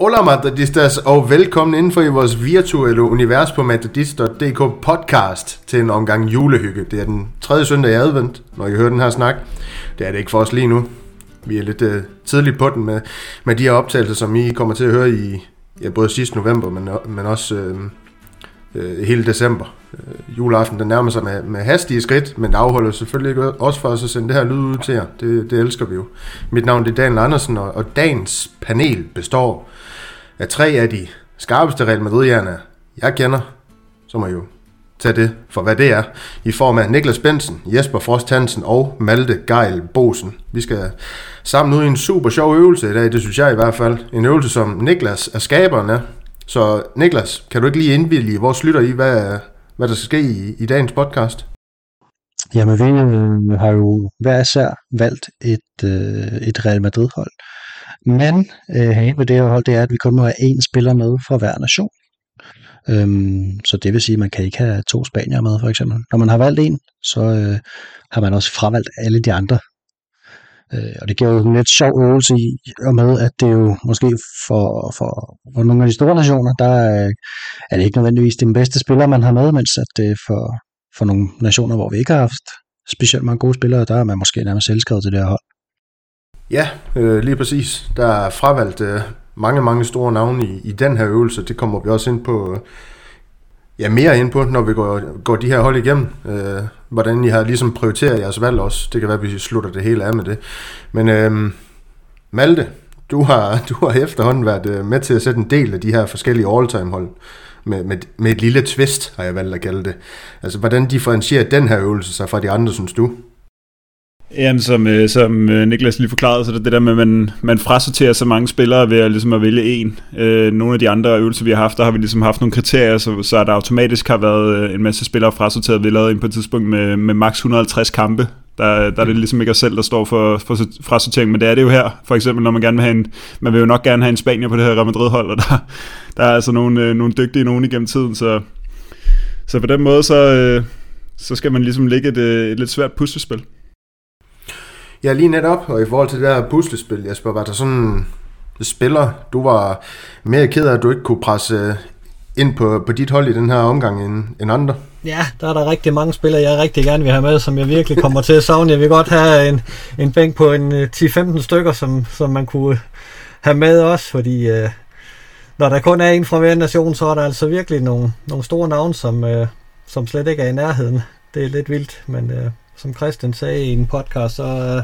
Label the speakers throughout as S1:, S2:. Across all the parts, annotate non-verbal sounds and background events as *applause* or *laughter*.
S1: Hola Madridistas, og velkommen indenfor i vores virtuelle univers på madridist.dk podcast til en omgang julehygge. Det er den tredje søndag i advent, når I hører den her snak. Det er det ikke for os lige nu. Vi er lidt uh, tidligt på den med, med de her optagelser, som I kommer til at høre i ja, både sidste november, men, men også uh, øh, hele december. Øh, juleaften den nærmer sig med, med hastige skridt, men afholder selvfølgelig ikke også for os at sende det her lyd ud til jer. Det, det elsker vi jo. Mit navn er Daniel Andersen, og, og dagens panel består af tre af de skarpeste Real madrid jeg kender, så må I jo tage det for hvad det er, i form af Niklas Bensen, Jesper Frost Hansen og Malte Geil Bosen. Vi skal sammen ud i en super sjov øvelse i dag, det synes jeg i hvert fald. En øvelse, som Niklas er skaberen af. Så Niklas, kan du ikke lige indvillige vores lytter i, hvad, hvad der skal ske i, i dagens podcast?
S2: Jamen, vi øh, har jo hver især valgt et, øh, et Real Madrid-hold. Men øh, herinde ved det her hold, det er, at vi kun må have én spiller med fra hver nation. Øhm, så det vil sige, at man kan ikke have to spanier med, for eksempel. Når man har valgt en, så øh, har man også fravalgt alle de andre. Øh, og det giver jo en lidt sjov øvelse i, og med, at det jo måske for, for, for nogle af de store nationer, der øh, er det ikke nødvendigvis den bedste spiller, man har med, mens at det for, for nogle nationer, hvor vi ikke har haft specielt mange gode spillere, der er man måske nærmest selvskrevet til det her hold.
S1: Ja, øh, lige præcis. Der er fravalgt øh, mange, mange store navne i, i den her øvelse. Det kommer vi også ind på, øh, ja, mere ind på, når vi går, går de her hold igennem. Øh, hvordan I har ligesom prioriteret jeres valg også. Det kan være, at vi slutter det hele af med det. Men øh, Malte, du har, *laughs* du har efterhånden været øh, med til at sætte en del af de her forskellige all-time hold. Med, med, med et lille twist, har jeg valgt at kalde det. Altså, hvordan differentierer den her øvelse sig fra de andre, synes du?
S3: Jamen, som, øh, som øh, Niklas lige forklarede, så det, det der med, at man, man frasorterer så mange spillere ved at, ligesom at vælge en. Øh, nogle af de andre øvelser, vi har haft, der har vi ligesom haft nogle kriterier, så, så der automatisk har været øh, en masse spillere frasorteret. Vi lavede en på et tidspunkt med, med maks 150 kampe. Der, der er det ligesom ikke os selv, der står for, for frasortering, men det er det jo her. For eksempel, når man gerne vil have en, man vil jo nok gerne have en Spanier på det her Real Madrid-hold, og der, der er altså nogle, øh, nogle dygtige nogen igennem tiden, så, så på den måde, så, øh, så skal man ligesom ligge et, øh, et lidt svært puslespil.
S1: Ja, lige netop, og i forhold til det der puslespil, Jesper, var der sådan spiller, du var mere ked af, at du ikke kunne presse ind på, på dit hold i den her omgang end, end andre?
S4: Ja, der er der rigtig mange spillere, jeg rigtig gerne vil have med, som jeg virkelig kommer til at savne. Jeg vil godt have en, en bænk på en øh, 10-15 stykker, som, som man kunne have med også, fordi øh, når der kun er en fra hver nation, så er der altså virkelig nogle, nogle store navne, som, øh, som slet ikke er i nærheden. Det er lidt vildt, men øh, som Christian sagde i en podcast, så, øh,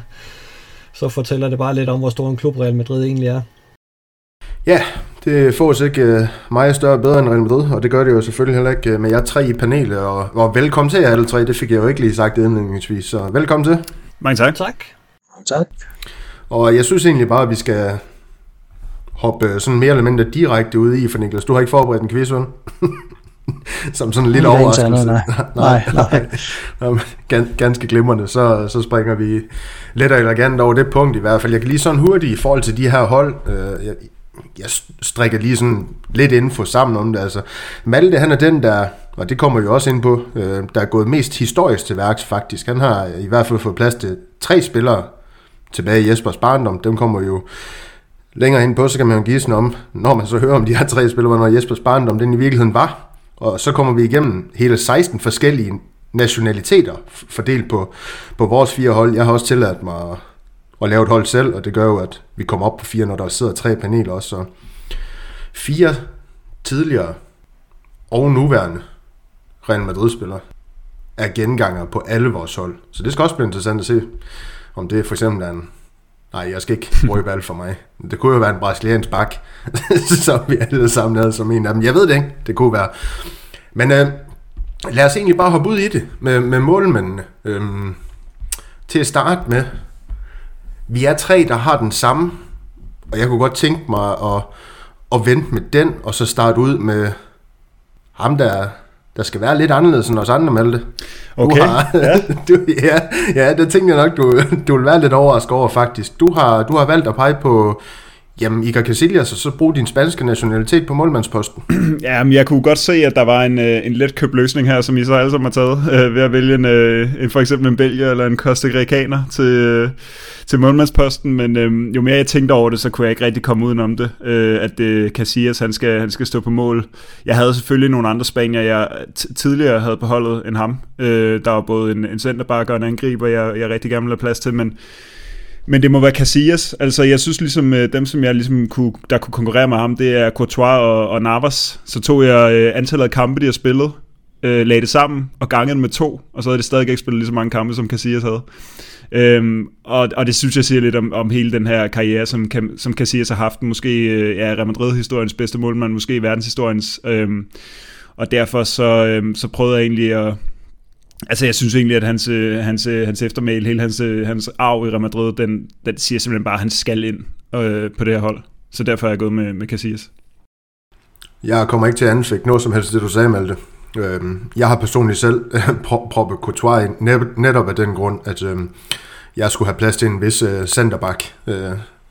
S4: så fortæller det bare lidt om, hvor stor en klub Real Madrid egentlig er.
S1: Ja, det får os ikke uh, meget større og bedre end Real Madrid, og det gør det jo selvfølgelig heller ikke med jer tre i panelet. Og, og velkommen til jer alle tre, det fik jeg jo ikke lige sagt indledningsvis, så velkommen til.
S3: Mange tak.
S4: Tak.
S2: Tak.
S1: Og jeg synes egentlig bare, at vi skal hoppe sådan mere eller mindre direkte ud i, for Niklas, du har ikke forberedt en quiz, vel? *laughs* *laughs* som sådan en lille overraskelse.
S2: nej. nej, nej.
S1: nej. *laughs* Gans, ganske glimrende, så, så springer vi let og elegant over det punkt i hvert fald. Jeg kan lige sådan hurtigt i forhold til de her hold, øh, jeg, jeg strikker lige sådan lidt info sammen om det. Altså, Malte, han er den, der, og det kommer jo også ind på, øh, der er gået mest historisk til værks faktisk. Han har i hvert fald fået plads til tre spillere tilbage i Jespers barndom. Dem kommer jo længere ind på, så kan man jo give sådan om, når man så hører om de her tre spillere, når Jespers barndom den i virkeligheden var. Og så kommer vi igennem hele 16 forskellige nationaliteter fordelt på, på vores fire hold. Jeg har også tilladt mig at, at lave et hold selv, og det gør jo, at vi kommer op på fire, når der sidder tre paneler også. Så fire tidligere og nuværende Real Madrid-spillere er genganger på alle vores hold. Så det skal også blive interessant at se, om det for eksempel er en Nej, jeg skal ikke røbe alt for mig. Det kunne jo være en brasiliansk bak, *laughs* som vi alle sammen havde som en af dem. Jeg ved det ikke, det kunne være. Men øh, lad os egentlig bare hoppe ud i det med, med målmændene. Øhm, til at starte med, vi er tre, der har den samme, og jeg kunne godt tænke mig at, at vente med den, og så starte ud med ham, der der skal være lidt anderledes end os andre, Malte.
S3: Okay,
S1: du har, ja. *laughs* du, ja. Ja, det tænker jeg nok, du, du vil være lidt overrasket over faktisk. Du har, du har valgt at pege på Jamen, Iker Casillas, og så brug din spanske nationalitet på målmandsposten. *clears throat*
S3: ja, men jeg kunne godt se, at der var en, øh, en let købt løsning her, som I så alle sammen har taget, øh, ved at vælge en, øh, en, for eksempel en belgier eller en kostarikaner til, øh, til målmandsposten, men øh, jo mere jeg tænkte over det, så kunne jeg ikke rigtig komme udenom det, øh, at øh, Casillas, han skal, han skal stå på mål. Jeg havde selvfølgelig nogle andre spanier, jeg tidligere havde på holdet end ham. Øh, der var både en, en centerback og en angriber, jeg, jeg rigtig gerne ville have plads til, men men det må være Casillas. Altså, jeg synes ligesom, øh, dem, som jeg ligesom kunne, der kunne konkurrere med ham, det er Courtois og, og Navas. Så tog jeg øh, antallet af kampe, de har spillet, øh, lagde det sammen og gangede med to, og så havde det stadig ikke spillet lige så mange kampe, som Casillas havde. Øhm, og, og det synes jeg siger lidt om, om hele den her karriere, som, som Casillas har haft. Måske øh, er Real Madrid-historiens bedste målmand, måske verdenshistoriens. Øhm, og derfor så, øhm, så prøvede jeg egentlig at, Altså, jeg synes egentlig, at hans, øh, hans, øh, hans eftermæl, hele hans, øh, hans arv i Real Madrid, den, den siger simpelthen bare, at han skal ind øh, på det her hold. Så derfor er jeg gået med, med Casillas.
S1: Jeg kommer ikke til at ansætte noget som helst, det du sagde, Malte. Øhm, jeg har personligt selv *laughs* proppet Courtois ind, netop af den grund, at øhm, jeg skulle have plads til en vis centerback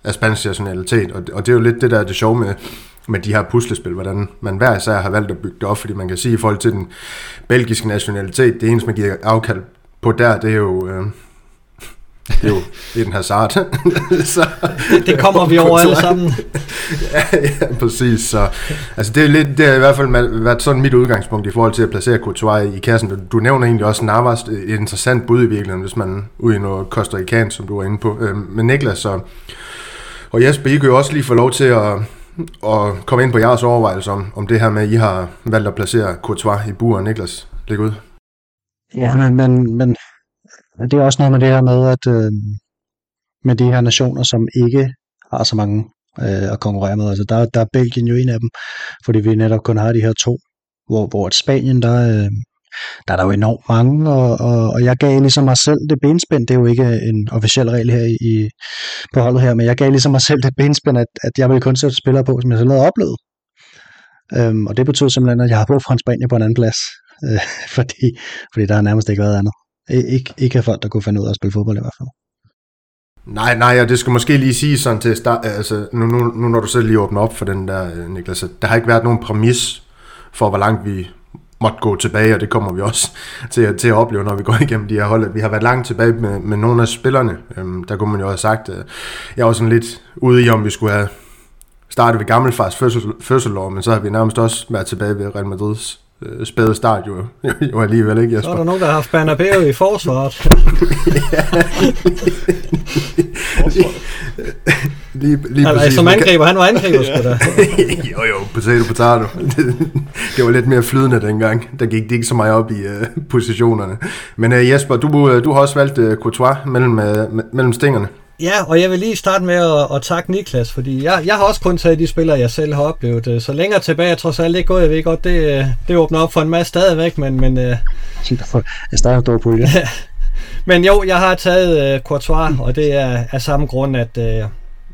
S1: af spansk nationalitet. Og det er jo lidt det, der er det sjove med, med de her puslespil, hvordan man hver især har valgt at bygge det op, fordi man kan sige i forhold til den belgiske nationalitet, det eneste, man giver afkald på der, det er jo... Øh, det er jo den Hazard. *laughs*
S4: så, det kommer vi over alle *laughs* sammen.
S1: ja, ja, præcis. Så, altså det, er lidt, det har i hvert fald været sådan mit udgangspunkt i forhold til at placere Courtois i kassen. Du, du nævner egentlig også Navas, et interessant bud i virkeligheden, hvis man ud i noget Costa Rican, som du var inde på. Øh, men Niklas og, og Jesper, I kan jo også lige få lov til at, og komme ind på jeres overvejelser om, om det her med, at I har valgt at placere Courtois i buren. Niklas, læg ud.
S2: Ja, men, men, men det er også noget med det her med, at øh, med de her nationer, som ikke har så mange øh, at konkurrere med. Altså der, der er Belgien jo en af dem, fordi vi netop kun har de her to, hvor, hvor et Spanien, der, øh, der er der jo enormt mange, og, og, og jeg gav ligesom mig selv det benspænd, det er jo ikke en officiel regel her i, på holdet her, men jeg gav ligesom mig selv det benspænd, at, at jeg ville kun sætte spillere på, som jeg selv havde oplevet. Øhm, og det betød simpelthen, at jeg har brug for en Spanien på en anden plads, øh, *laughs* fordi, fordi der har nærmest ikke været andet. Ik- ikke af folk, der kunne finde ud af at spille fodbold i hvert fald.
S1: Nej, nej, og det skal måske lige sige sådan til start, altså nu, nu, nu når du selv lige åbner op for den der, øh, Niklas, der har ikke været nogen præmis for, hvor langt vi måtte gå tilbage, og det kommer vi også *laughs* til, til at opleve, når vi går *laughs* igennem de her hold. Vi har været langt tilbage med, med nogle af spillerne. Øhm, der kunne man jo have sagt, øh, jeg var sådan lidt ude i, om vi skulle have startet ved gammelfars fødsel, fødselår, men så har vi nærmest også været tilbage ved Real Madrids øh, spæde start jo, *laughs* jo alligevel, ikke Jesper?
S4: Så er der nogen, der har haft Bernabeu i forsvaret. Lige, lige altså, præcis. Som angriber, han var angriber *laughs* sgu da.
S1: jo jo, potato potato. det var lidt mere flydende dengang. Der gik det ikke så meget op i uh, positionerne. Men uh, Jesper, du, uh, du har også valgt uh, Courtois mellem, uh, mellem stingerne.
S4: Ja, og jeg vil lige starte med at, at takke Niklas, fordi jeg, jeg har også kun taget de spillere, jeg selv har oplevet. Så længere tilbage jeg trods alt ikke gået. Jeg ved godt, det, det åbner op for en masse stadigvæk, men... men.
S2: Jeg starter dog på det. *laughs*
S4: men jo, jeg har taget uh, Courtois, og det er af samme grund, at uh,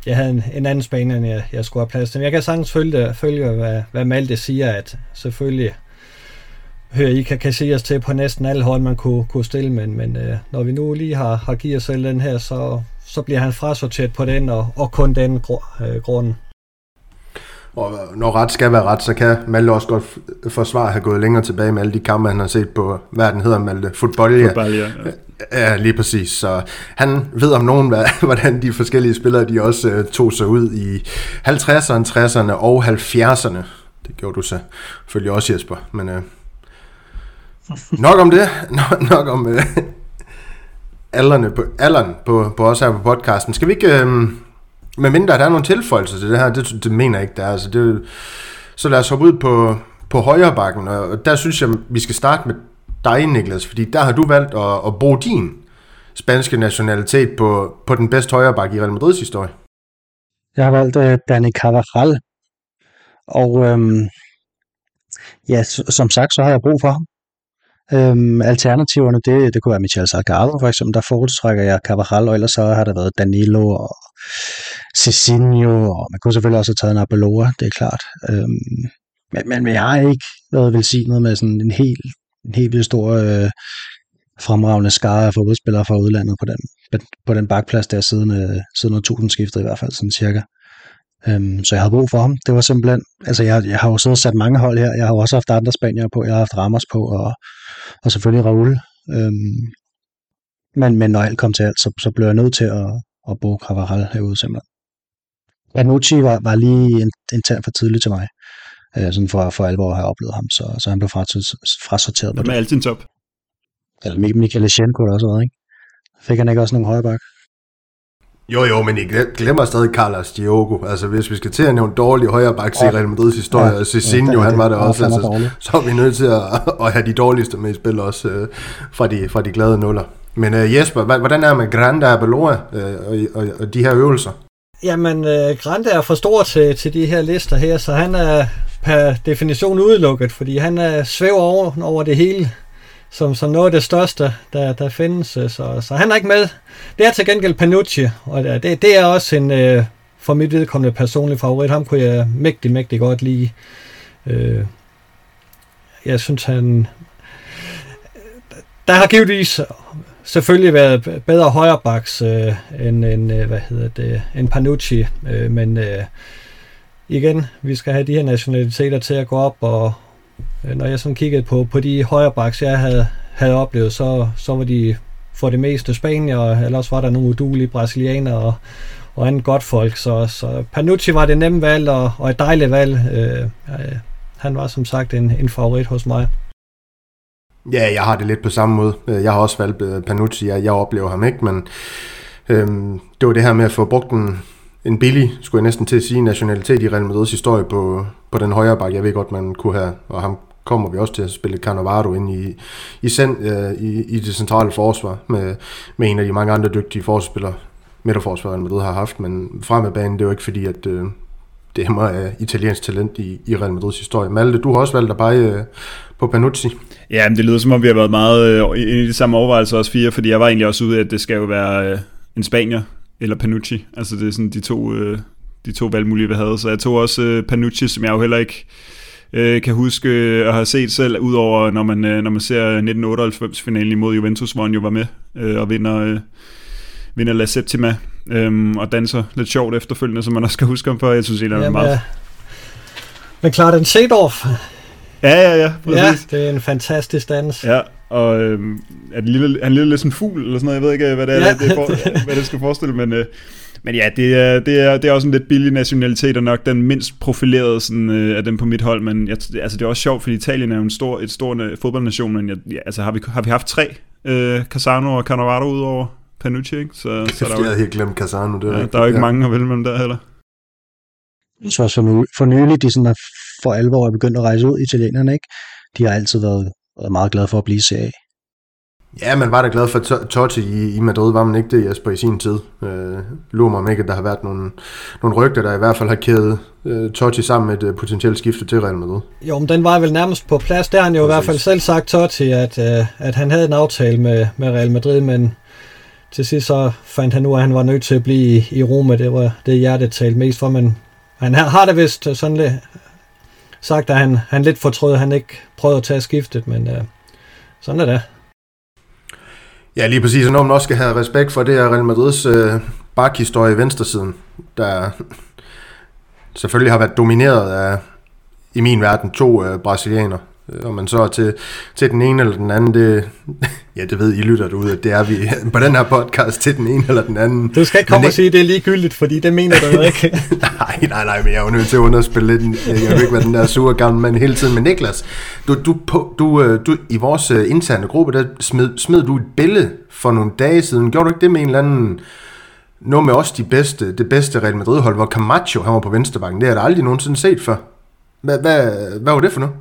S4: jeg havde en, en anden spændende, end jeg, jeg skulle have plads til. Men jeg kan sagtens følge, følge hvad, hvad Malte siger, at selvfølgelig hører I kan Casillas til på næsten alle hold, man kunne, kunne stille, men, men uh, når vi nu lige har, har givet os selv den her, så, så bliver han frasorteret på den, og, og kun den gr- øh, grund.
S1: Og når ret skal være ret, så kan Malte også godt forsvare at have gået længere tilbage med alle de kampe, han har set på, hvad den hedder, Malte, fodbold.
S3: Fodbold, ja.
S1: Ja, lige præcis. Så han ved om nogen, hvad, *laughs* hvordan de forskellige spillere, de også uh, tog sig ud i 50'erne, 60'erne og 70'erne. Det gjorde du så selvfølgelig også, Jesper. Men uh, *laughs* nok om det. *laughs* Nok, nok om uh, alderne på, alderen på, på os her på podcasten. Skal vi ikke, øhm, med mindre der er nogle tilføjelser til det her, det, det mener jeg ikke, der er. Altså, det, så lad os hoppe ud på, på højre bakken, og der synes jeg, vi skal starte med dig, Niklas, fordi der har du valgt at, at bruge din spanske nationalitet på, på den bedste højre bakke i Real Madrids historie.
S2: Jeg har valgt uh, Dani Carvajal, og øhm, ja, som sagt, så har jeg brug for ham. Øhm, alternativerne, det, det kunne være Michel Salgado for eksempel, der foretrækker jeg Carvajal, og ellers så har der været Danilo og Cezinho, og man kunne selvfølgelig også have taget Nabeloa, det er klart. Øhm, men, men, men jeg har ikke været velsignet med sådan en helt, en helt vildt stor øh, fremragende skare af fodboldspillere fra udlandet på den, på den bakplads der siden, øh, siden 1000 skiftet i hvert fald, sådan cirka. Øhm, så jeg havde brug for ham. Det var simpelthen, altså jeg, jeg har jo siddet og sat mange hold her. Jeg har jo også haft andre spanier på. Jeg har haft Ramos på, og, og selvfølgelig Raul. Øhm, men, men når alt kom til alt, så, så blev jeg nødt til at, at bruge Cavaral herude simpelthen. Anucci var, var lige en, en tand for tidligt til mig. Øh, sådan for, for alvor have oplevet ham, så, så han blev frasorteret.
S3: Med altid en top.
S2: Eller Michael Eschenko der også været, ikke? Fik han ikke også nogle højre bak?
S1: Jo, jo, men I glemmer stadig Carlos Diogo. Altså, hvis vi skal til at nævne dårlige højre bak i Real Madrids historie, ja, og Cicinho, ja, han var der også, altså, så er vi nødt til at, at have de dårligste med i spil også uh, fra, de, fra de glade nuller. Men uh, Jesper, hvordan er det med Grande og Baloa uh, og, og, og de her øvelser?
S4: Jamen, øh, uh, Grande er for stor til, til de her lister her, så han er per definition udelukket, fordi han er svæver over, over det hele som, som noget af det største, der, der findes. Øh, så, så han er ikke med. Det er til gengæld Panucci, og øh, det, det er også en øh, for mit vedkommende personlig favorit. Ham kunne jeg mægtig, mægtig godt lide. Øh, jeg synes, han... Der har givetvis selvfølgelig været bedre højrebaks øh, end, end, øh, hvad hedder det, end Panucci, øh, men øh, igen, vi skal have de her nationaliteter til at gå op, og, Øh, når jeg sådan kiggede på, på de højre baks, jeg havde, havde oplevet, så, så var de for det meste spanier, også var der nogle udulige brasilianere og, og andet godt folk. Så, så Panucci var det nemme valg og, og et dejligt valg. Øh, øh, han var som sagt en, en favorit hos mig.
S1: Ja, jeg har det lidt på samme måde. Øh, jeg har også valgt øh, Panucci. Jeg, jeg oplever ham ikke, men øhm, det var det her med at få brugt en, en billig, skulle jeg næsten til at sige, nationalitet i Real Madrid's historie på, på den højre bakke. Jeg ved godt, man kunne have, og ham kommer vi også til at spille Cannavaro ind i, i, send, øh, i, i det centrale forsvar med, med en af de mange andre dygtige forspillere, midterforsvaret Madrid har haft, men frem af banen, det er jo ikke fordi, at øh, det er af øh, italiensk talent i, i Real Madrids historie. Malte, du har også valgt at pege øh, på Panucci.
S3: Ja, men det lyder som om, vi har været meget øh, i de samme overvejelser også fire, fordi jeg var egentlig også ude af, at det skal jo være øh, en Spanier eller Panucci. Altså det er sådan de to, øh, de to valgmulige, vi havde. Så jeg tog også øh, Panucci, som jeg jo heller ikke øh, kan huske øh, at have set selv, udover når man, øh, når man ser 1998-finalen imod Juventus, hvor han jo var med øh, og vinder, øh, vinder La Septima øh, og danser lidt sjovt efterfølgende, som man også skal huske ham for. Jeg synes, det er meget... Ja.
S4: Men Clarence Seedorf,
S3: Ja, ja, ja.
S4: Præcis. Ja, det er en fantastisk dans.
S3: Ja, og øh, er det lille, han lille lidt sådan en fugl, eller sådan noget. Jeg ved ikke, hvad det er, ja. det, for, *laughs* hvad det skal forestille, men... Øh, men ja, det er, det, er, det er også en lidt billig nationalitet, og nok den mindst profilerede sådan, øh, af dem på mit hold. Men jeg, altså, det er også sjovt, fordi Italien er jo en stor, et stor øh, fodboldnation, men jeg, ja, altså, har, vi, har vi haft tre? Øh, Casano og Cannavaro udover Panucci, ikke?
S1: Så, så der jeg havde helt glemt Casano. Det
S3: er ja, der er jo ikke ja. mange at vælge mellem der heller.
S2: Så for, for nylig, de sådan er for alvor er begyndt at rejse ud, italienerne, ikke? De har altid været, været meget glade for at blive CA.
S1: Ja, man var da glad for Totti i, i Madrid, var man ikke det, Jesper, i sin tid? Øh, Lurer mig om ikke, at der har været nogle, nogle rygter, der i hvert fald har kædet øh, Totti sammen med et øh, potentielt skifte til Real Madrid.
S4: Jo, men den var vel nærmest på plads. Der har han jo Præcis. i hvert fald selv sagt, Totti, at, øh, at han havde en aftale med, med Real Madrid, men til sidst så fandt han nu, at han var nødt til at blive i, i Roma. Det var det hjertet talte mest for, men han har det vist sådan lidt sagt, at han, han lidt fortrød, at han ikke prøvede at tage skiftet, men øh, sådan er det.
S1: Ja, lige præcis. Og når man også skal have respekt for, det er Real Madrids øh, bakhistorie i venstresiden, der selvfølgelig har været domineret af, i min verden, to øh, brasilianere. Øh, om man så er til, til den ene eller den anden, det, *laughs* ja, det ved I lytter derude, at det er vi *laughs* på den her podcast til den ene eller den anden.
S4: Du skal ikke komme og sige, at det er ligegyldigt, fordi det mener du ikke. *laughs*
S1: nej, nej, nej, men jeg er jo nødt til at underspille lidt. Jeg vil ikke være den der sure gamle mand hele tiden. Men Niklas, du, du, du, øh, du, i vores øh, interne gruppe, der smed, smed du et billede for nogle dage siden. Gjorde du ikke det med en eller anden noget med os de bedste, det bedste Real Madrid-hold, hvor Camacho han var på venstrebakken. Det har jeg aldrig nogensinde set før. Hvad, hvad, hvad var det for noget?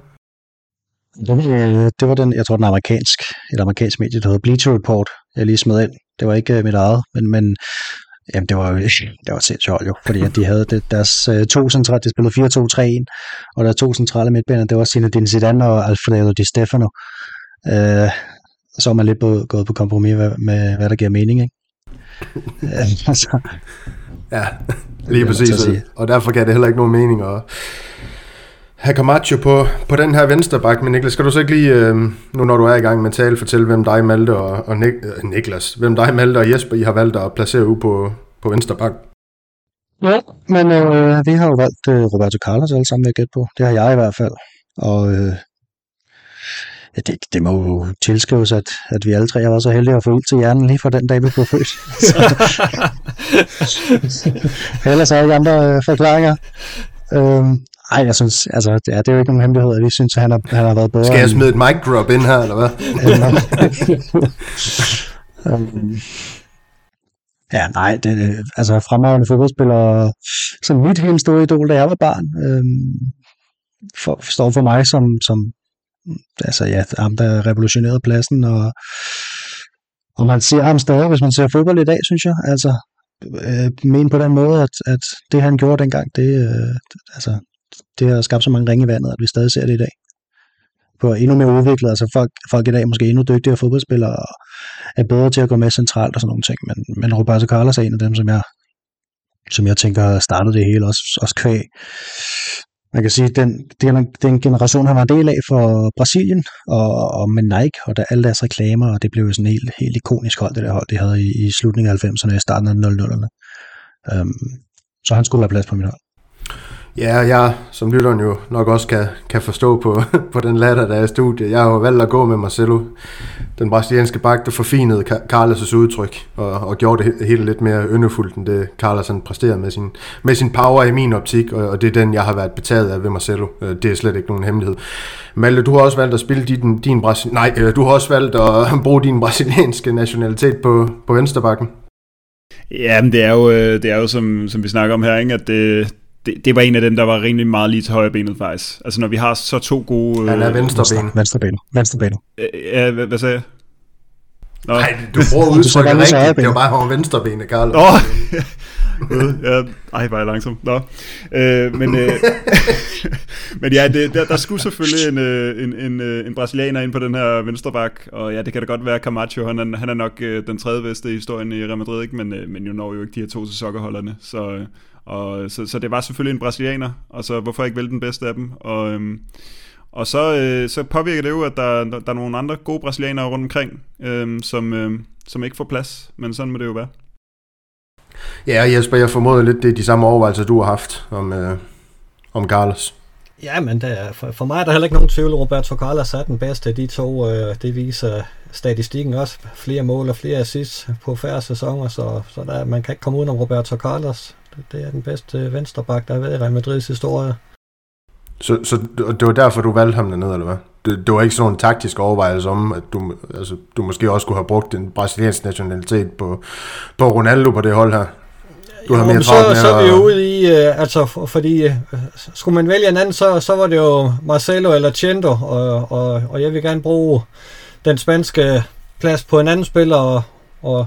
S2: Det, var, det var den, jeg tror, den amerikansk, et amerikansk medie, der hedder Bleacher Report, jeg lige smed ind. Det var ikke uh, mit eget, men, men jamen, det var jo *laughs* det var sindssygt jo, fordi at de havde det, deres uh, to centrale, de spillede 4-2-3-1, og der to centrale midtbaner, det var Zinedine Zidane og Alfredo Di Stefano. Uh, så er man lidt på, gået på kompromis med, med, hvad der giver mening, ikke? *laughs*
S1: altså, ja, lige præcis. Og derfor gav det heller ikke nogen mening at, have Camacho på, på den her venstre bak, men Niklas, skal du så ikke lige, øh, nu når du er i gang med at tale, fortælle, hvem dig, Malte og, og Nik, øh, Niklas, hvem dig, Malte og Jesper, I har valgt at placere ud på, på venstre bak?
S2: Ja, men øh, vi har jo valgt øh, Roberto Carlos alle sammen, vil jeg gætte på. Det har jeg i hvert fald. Og øh, ja, det, det må jo tilskrives, at, at vi alle tre har været så heldige at få ild til hjernen lige fra den dag, vi blev født. *laughs* *laughs* Ellers er der ikke andre øh, forklaringer. Øhm, ej, jeg synes, altså, det er, det er jo ikke nogen hemmelighed, at vi synes, at han har, han har været bedre.
S1: Skal jeg smide et mic drop ind her, eller hvad?
S2: um, *laughs* ja, nej, det, altså fremragende fodboldspiller, som mit helt store idol, da jeg var barn, øhm, for, står for mig som, som altså ja, ham, der revolutionerede pladsen, og, og man ser ham stadig, hvis man ser fodbold i dag, synes jeg, altså, øh, men på den måde, at, at det han gjorde dengang, det, øh, altså, det har skabt så mange ringe i vandet, at vi stadig ser det i dag. På endnu mere udviklet, altså folk, folk i dag er måske endnu dygtigere fodboldspillere, og er bedre til at gå med centralt og sådan nogle ting, men, men Roberto Carlos er en af dem, som jeg, som jeg tænker har startet det hele, også, også kvæg. Man kan sige, den, den, den generation, han var en del af for Brasilien, og, og med Nike, og der alle deres reklamer, og det blev jo sådan helt, helt ikonisk hold, det der hold, de havde i, i slutningen af 90'erne og i starten af 00'erne. Um, øhm, så han skulle have plads på mit hold.
S1: Ja, jeg, som lytteren jo nok også kan, kan forstå på, *laughs* på den latter, der er i studiet. Jeg har jo valgt at gå med Marcelo, den brasilianske bak, der forfinede Carlos' udtryk, og, og gjorde det hele lidt mere yndefuldt, end det Carlos han præsterede med sin, med sin power i min optik, og, og det er den, jeg har været betaget af ved Marcelo. Øh, det er slet ikke nogen hemmelighed. Malte, du har også valgt at spille din, din Brasil... Nej, øh, du har også valgt at *laughs* bruge din brasilianske nationalitet på, på vensterbakken.
S3: Ja, men det er jo, øh, det er jo som, som vi snakker om her, ikke? at det, det, det var en af dem, der var rimelig meget lige til højre benet faktisk. Altså når vi har så to gode...
S1: Han er venstreben.
S2: Venstreben. Venstreben.
S3: Ja, hvad, hvad sagde jeg?
S1: Nå. Nej, du bruger udtrykket rigtigt. Det var bare over venstrebenet, Carl.
S3: Åh, *laughs* oh. ja, ej, var jeg langsom. Nå. Øh, men, øh, *laughs* men ja, det, der, der skulle selvfølgelig en, øh, en, en, øh, en brasilianer ind på den her venstreback, og ja, det kan da godt være Camacho, han er, han er nok øh, den tredje bedste i historien i Real Madrid, ikke? Men, øh, men jo når jo ikke de her to til sokkerholderne, så, øh, og, så, så det var selvfølgelig en brasilianer, og så hvorfor ikke vælge den bedste af dem, og... Øh, og så, øh, så påvirker det jo, at der, der, der er nogle andre gode brasilianere rundt omkring, øh, som, øh, som ikke får plads, men sådan må det jo være.
S1: Ja, Jesper, jeg formoder lidt, det er de samme overvejelser, du har haft om, øh, om Carlos.
S4: Ja, men det er, for, for mig er der heller ikke nogen tvivl. Roberto Carlos er den bedste. De to, øh, det viser statistikken også. Flere mål og flere assists på færre sæsoner, så, så der, man kan ikke komme ud om Roberto Carlos. Det, er den bedste venstreback, der har været i Real Madrids historie.
S1: Så, så det var derfor, du valgte ham dernede, eller hvad? Det, det var ikke sådan en taktisk overvejelse om, at du, altså, du måske også skulle have brugt en brasiliansk nationalitet på, på Ronaldo på det hold her.
S4: Du har mere så, så er vi jo ude i, uh, altså for, fordi uh, skulle man vælge en anden, så, så var det jo Marcelo eller Chendo, og, og, og jeg vil gerne bruge den spanske plads på en anden spiller, og, og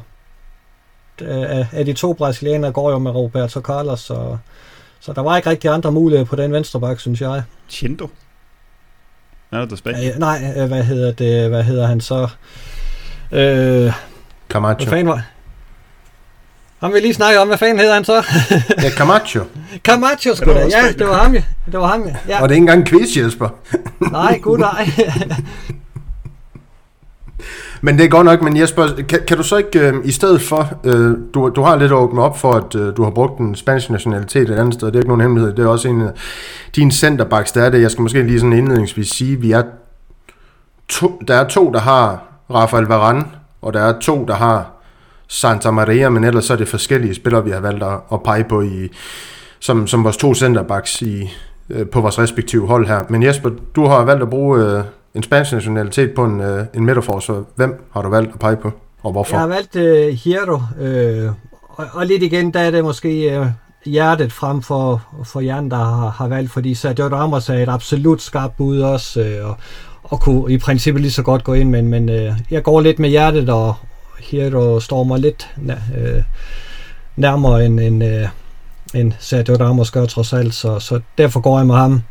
S4: uh, af de to brasilianere går jo med Roberto Carlos, så så der var ikke rigtig andre muligheder på den venstre bak, synes jeg.
S3: Chindo? Er det
S4: Spanien? Øh, nej, hvad hedder det? Hvad hedder han så? Øh,
S1: Camacho. Hvad
S4: fanden var? Ham vi lige snakke om, hvad fanden hedder han så?
S1: ja, Camacho. *laughs*
S4: Camacho, sgu da. Ja, det var ham, ja. Det var ham, ja.
S1: Og det er ikke engang en quiz, Jesper.
S4: nej, gud nej. *laughs*
S1: Men det er godt nok, men Jesper, kan, kan du så ikke øh, i stedet for, øh, du, du har lidt åbnet op for, at øh, du har brugt en spansk nationalitet et andet sted, det er ikke nogen hemmelighed, det er også en af dine centerbacks, der er det, jeg skal måske lige sådan indledningsvis sige, vi er to, der er to, der har Rafael Varane, og der er to, der har Santa Maria, men ellers så er det forskellige spillere, vi har valgt at, at pege på i, som, som vores to centerbacks i, øh, på vores respektive hold her. Men Jesper, du har valgt at bruge øh, en spansk nationalitet på en, øh, en midterforsvar. Hvem har du valgt at pege på, og hvorfor?
S4: Jeg har valgt øh, Hierro, øh, og, og lidt igen, der er det måske øh, hjertet frem for, for hjernen, der har, har valgt, fordi Sergio Ramos er et absolut skarpt bud også, øh, og, og kunne i princippet lige så godt gå ind, men, men øh, jeg går lidt med hjertet, og Hierro står mig lidt øh, nærmere end, end, øh, end Sergio Ramos gør trods alt, så, så derfor går jeg med ham.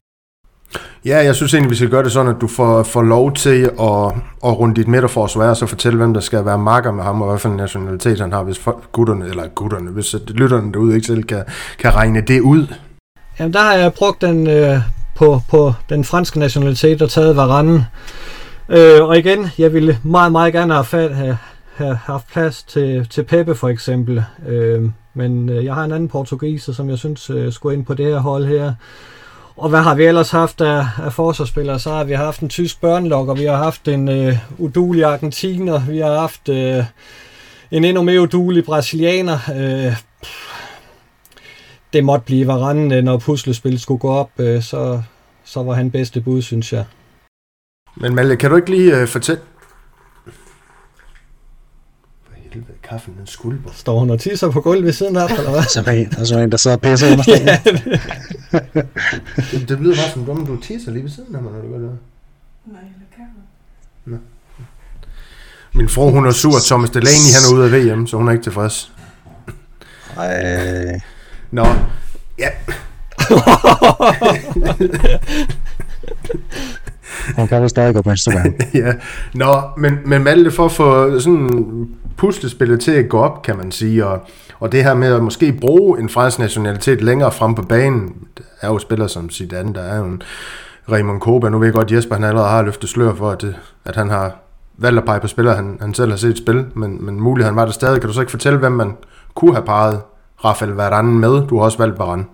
S1: Ja, jeg synes egentlig, vi skal gøre det sådan, at du får, får lov til at, at runde dit midterforsvar, og så fortælle, hvem der skal være makker med ham, og hvad for en nationalitet han har, hvis gutterne, eller gutterne, hvis øh, lytterne derude ikke selv kan, kan regne det ud.
S4: Jamen, der har jeg brugt den øh, på, på den franske nationalitet og taget Varane. Øh, og igen, jeg ville meget, meget gerne have, fat, have, have haft plads til, til Pepe for eksempel. Øh, men øh, jeg har en anden portugiser, som jeg synes øh, skulle ind på det her hold her. Og hvad har vi ellers haft af, af forsvarsspillere? Så har vi haft en tysk børnelok, vi har haft en øh, udulig argentiner, vi har haft øh, en endnu mere udulig brasilianer. Øh, det måtte blive Varane, øh, når puslespillet skulle gå op, øh, så, så var han bedste bud, synes jeg.
S1: Men Malte, kan du ikke lige uh, fortælle... For helvede, kaffen den skulper.
S4: Står hun og tisser på gulvet ved siden af, eller hvad? *laughs*
S2: Så er der så en, der sidder og pisser under stenen. *laughs*
S1: Det, det lyder bare som om, du tisser lige ved siden af mig, når du gør det.
S5: Nej, eller kan
S1: Min fru, hun er sur. Thomas Delaney, han er ude af VM, så hun er ikke tilfreds.
S2: Ej,
S1: Nå, ja. *laughs*
S2: han kan vel stadig gå på Instagram. *laughs*
S1: ja. Nå, men, men Malte, for at få sådan puslespillet til at gå op, kan man sige, og, og det her med at måske bruge en fransk nationalitet længere frem på banen, er jo spillere som Zidane, der er jo en Raymond Koba, nu ved jeg godt, at Jesper han allerede har løftet slør for, at, det, at han har valgt at pege på spillere, han, han selv har set spil, men, men muligheden var der stadig. Kan du så ikke fortælle, hvem man kunne have parret Rafael Varane med? Du har også valgt Varane.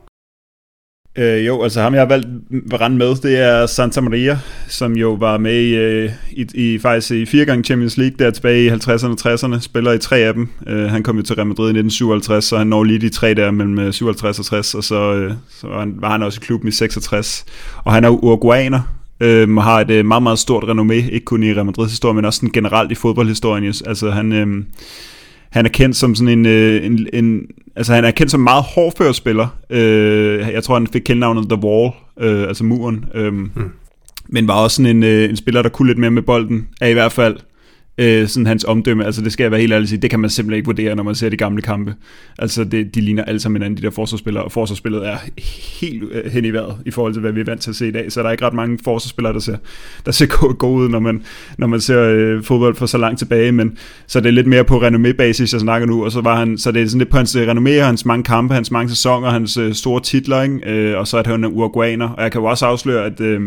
S3: Øh, jo, altså ham jeg har valgt Varane med, det er Santa Maria, som jo var med i, øh, i, i faktisk i fire gange Champions League der tilbage i 50'erne og 60'erne, spiller i tre af dem. Øh, han kom jo til Real Madrid i 1957, så han når lige de tre der mellem øh, 57 og 60, og så, øh, så var, han, var han også i klubben i 66. Og han er uruguayaner, øh, og har et øh, meget, meget stort renommé, ikke kun i Real Madrids historie, men også sådan generelt i fodboldhistorien. Altså han... Øh, han er kendt som sådan en, øh, en, en altså han er kendt som meget hårdført spiller. Øh, jeg tror, han fik kældnavnet The Wall, øh, altså muren. Øh, mm. Men var også sådan en, øh, en spiller, der kunne lidt mere med bolden, er i hvert fald øh, sådan hans omdømme. Altså det skal jeg være helt ærlig sige, det kan man simpelthen ikke vurdere, når man ser de gamle kampe. Altså det, de ligner alle sammen hinanden, de der forsvarsspillere, og forsvarsspillet er helt øh, hen i vejret i forhold til, hvad vi er vant til at se i dag. Så der er ikke ret mange forsvarsspillere, der ser, der ser *laughs* gode ud, når man, når man ser øh, fodbold for så langt tilbage. Men så det er lidt mere på renommé-basis, jeg snakker nu, og så, var han, så det er sådan lidt på hans øh, renommé, hans mange kampe, hans mange sæsoner, hans øh, store titler, ikke? Øh, og så at han er uruguaner. Og jeg kan jo også afsløre, at øh,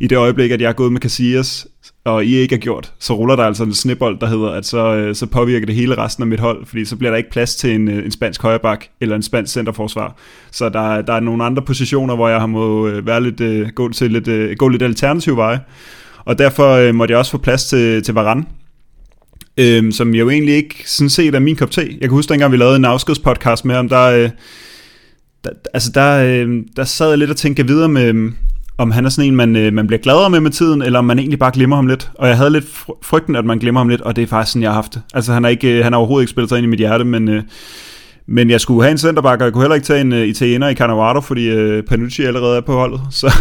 S3: i det øjeblik, at jeg er gået med Casillas, og I ikke har gjort, så ruller der altså en snibbold, der hedder, at så, øh, så påvirker det hele resten af mit hold, fordi så bliver der ikke plads til en, øh, en spansk højreback eller en spansk centerforsvar. Så der, der er nogle andre positioner, hvor jeg har må øh, være lidt, gå, til lidt, gå lidt alternativ veje. Og derfor måtte jeg også få plads til, til Varane, øhm, som jeg jo egentlig ikke sådan set er min kop te. Jeg kan huske, dengang vi lavede en afskedspodcast med ham, der, der, altså der, der sad jeg lidt og tænkte videre med, om han er sådan en, man, øh, man bliver gladere med med tiden, eller om man egentlig bare glemmer ham lidt. Og jeg havde lidt frygten, at man glemmer ham lidt, og det er faktisk sådan, jeg har haft det. Altså han har, ikke, øh, han har overhovedet ikke spillet sig ind i mit hjerte, men, øh, men jeg skulle have en centerback, og jeg kunne heller ikke tage en øh, italiener i Cannavaro, fordi øh, Panucci allerede er på holdet. *laughs* Så,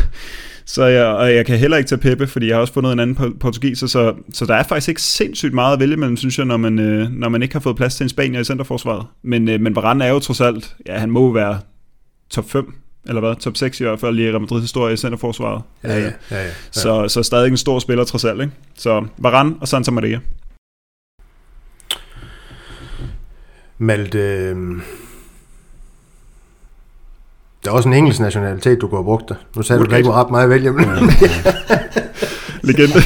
S3: så jeg, og jeg kan heller ikke tage Pepe, fordi jeg har også fundet en anden portugiser, så, så der er faktisk ikke sindssygt meget at vælge mellem, synes jeg, når man, øh, når man ikke har fået plads til en spanier i centerforsvaret. Men, men Varane er jo trods alt, ja, han må være top 5 eller hvad, top 6 i hvert fald i Real Madrid historie i centerforsvaret.
S1: Ja, ja, ja, ja, ja.
S3: Så, så stadig en stor spiller trods alt, ikke? Så Varane og Santa Maria.
S1: Malte, øh... der er også en engelsk nationalitet, du kunne have brugt der. Nu sagde Woodgate. du, ikke ret meget at vælge. *laughs*
S3: Legende. *laughs*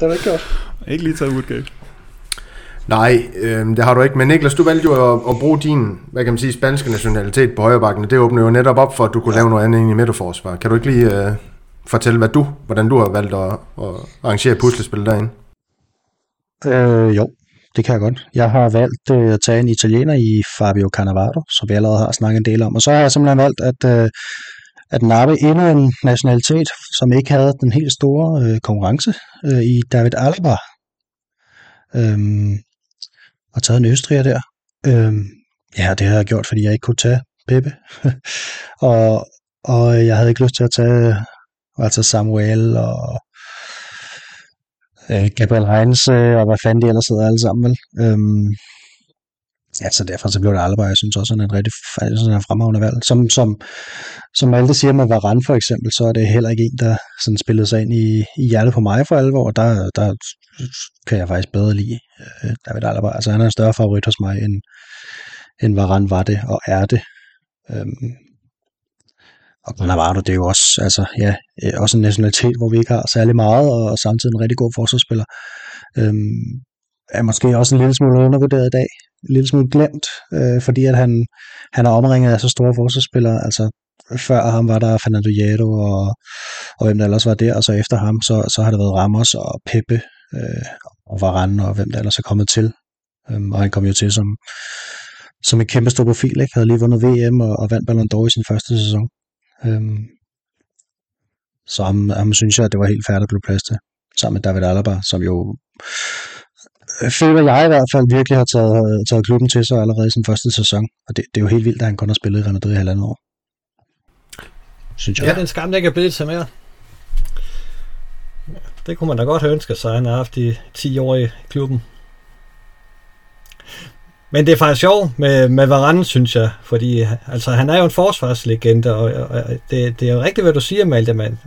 S2: det er ikke godt.
S3: Ikke lige taget Woodgate.
S1: Nej, øh, det har du ikke. Men Niklas, du valgte jo at, at bruge din, hvad kan man sige, spanske nationalitet på højrebakken. Det åbner jo netop op for, at du kunne lave noget andet end i midterforsvar. Kan du ikke lige øh, fortælle, hvad du, hvordan du har valgt at, at arrangere puslespil derinde?
S2: Øh, jo, det kan jeg godt. Jeg har valgt øh, at tage en italiener i Fabio Cannavaro, som vi allerede har snakket en del om. Og så har jeg simpelthen valgt at, øh, at nappe endnu en nationalitet, som ikke havde den helt store øh, konkurrence øh, i David Alaba. Øhm, og taget en Østriger der. Øhm, ja, det har jeg gjort, fordi jeg ikke kunne tage Peppe. *laughs* og, og jeg havde ikke lyst til at tage altså Samuel og øh, Gabriel Heinz øh, og hvad fanden de ellers sidder alle sammen vel. Øhm, ja, så derfor så blev det Alaba. Jeg synes også, han er en rigtig sådan en fremragende valg. Som, som, som Malte siger med Varane for eksempel, så er det heller ikke en, der sådan spillede sig ind i, i hjertet på mig for alvor. Der, der kan jeg faktisk bedre lide øh, David Alaba. Altså han er en større favorit hos mig, end, end Varane var det og er det. Øhm, og Cannavaro, det er jo også, altså, ja, øh, også en nationalitet, hvor vi ikke har særlig meget, og samtidig en rigtig god forsvarsspiller. Øhm, er måske også en lille smule undervurderet i dag. En lille smule glemt, øh, fordi at han, han er omringet af så store forsvarsspillere. Altså før ham var der Fernando Hierro og, og hvem der ellers var der, og så efter ham, så, så har der været Ramos og Pepe øh, og Varane og hvem der ellers er kommet til. Øhm, og han kom jo til som, som en kæmpe stor profil, ikke? havde lige vundet VM og, og vandt Ballon d'Or i sin første sæson. Øhm, så ham, ham synes jeg, at det var helt færdigt at blive plads til, sammen med David Alaba, som jo øh, føler jeg i hvert fald virkelig har taget, taget klubben til sig allerede i sin første sæson. Og det, det er jo helt vildt, at han kun har spillet i Real Madrid i halvandet år. Synes jeg.
S4: Ja, det er en skam, der ikke er blevet til mere. Det kunne man da godt have ønsket sig, han har haft i 10 år i klubben. Men det er faktisk sjovt med, med Varane, synes jeg, fordi altså, han er jo en forsvarslegende, og, og det, det er jo rigtigt, hvad du siger, Malte, men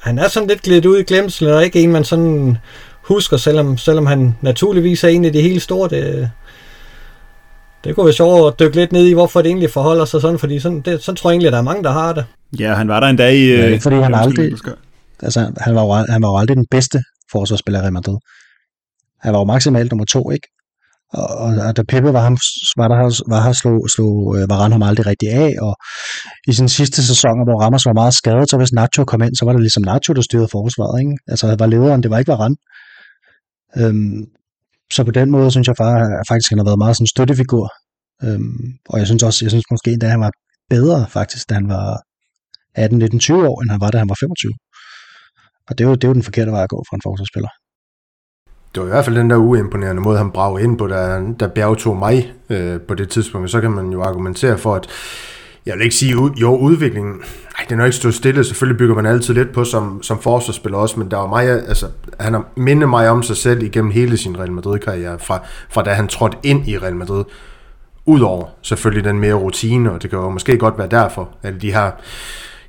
S4: han er sådan lidt glidt ud i glemsel, og ikke en, man sådan husker, selvom, selvom han naturligvis er en af de helt store. Det, det kunne være sjovt at dykke lidt ned i, hvorfor det egentlig forholder sig sådan, fordi sådan, det, sådan tror jeg egentlig, at der er mange, der har det.
S3: Ja, han var der en dag i...
S2: Ja, ikke fordi han aldrig... Altså, han var, jo, han var jo aldrig den bedste forsvarsspiller i Real Madrid. Han var jo maksimalt nummer to, ikke? Og, og, og da Pepe var, ham, var der, var her, slog, slog øh, Varane ham aldrig rigtig af, og i sin sidste sæson, hvor Ramos var meget skadet, så hvis Nacho kom ind, så var det ligesom Nacho, der styrede forsvaret, ikke? Altså, var lederen, det var ikke Varane. Øhm, så på den måde synes jeg far, faktisk, han har været meget sådan en støttefigur. Øhm, og jeg synes også, jeg synes måske, at han var bedre faktisk, da han var 18, 19, 20 år, end han var, da han var 25. Og det er jo, det er jo den forkerte vej at gå for en forsvarsspiller
S1: det var i hvert fald den der uimponerende måde, han bragte ind på, da, da Bjerg tog mig øh, på det tidspunkt. Så kan man jo argumentere for, at jeg vil ikke sige, jo, udviklingen, nej, den har ikke stået stille. Selvfølgelig bygger man altid lidt på som, som forsvarsspiller også, men der var mig, altså, han har mindet mig om sig selv igennem hele sin Real Madrid-karriere, fra, fra da han trådte ind i Real Madrid. Udover selvfølgelig den mere rutine, og det kan jo måske godt være derfor, at de her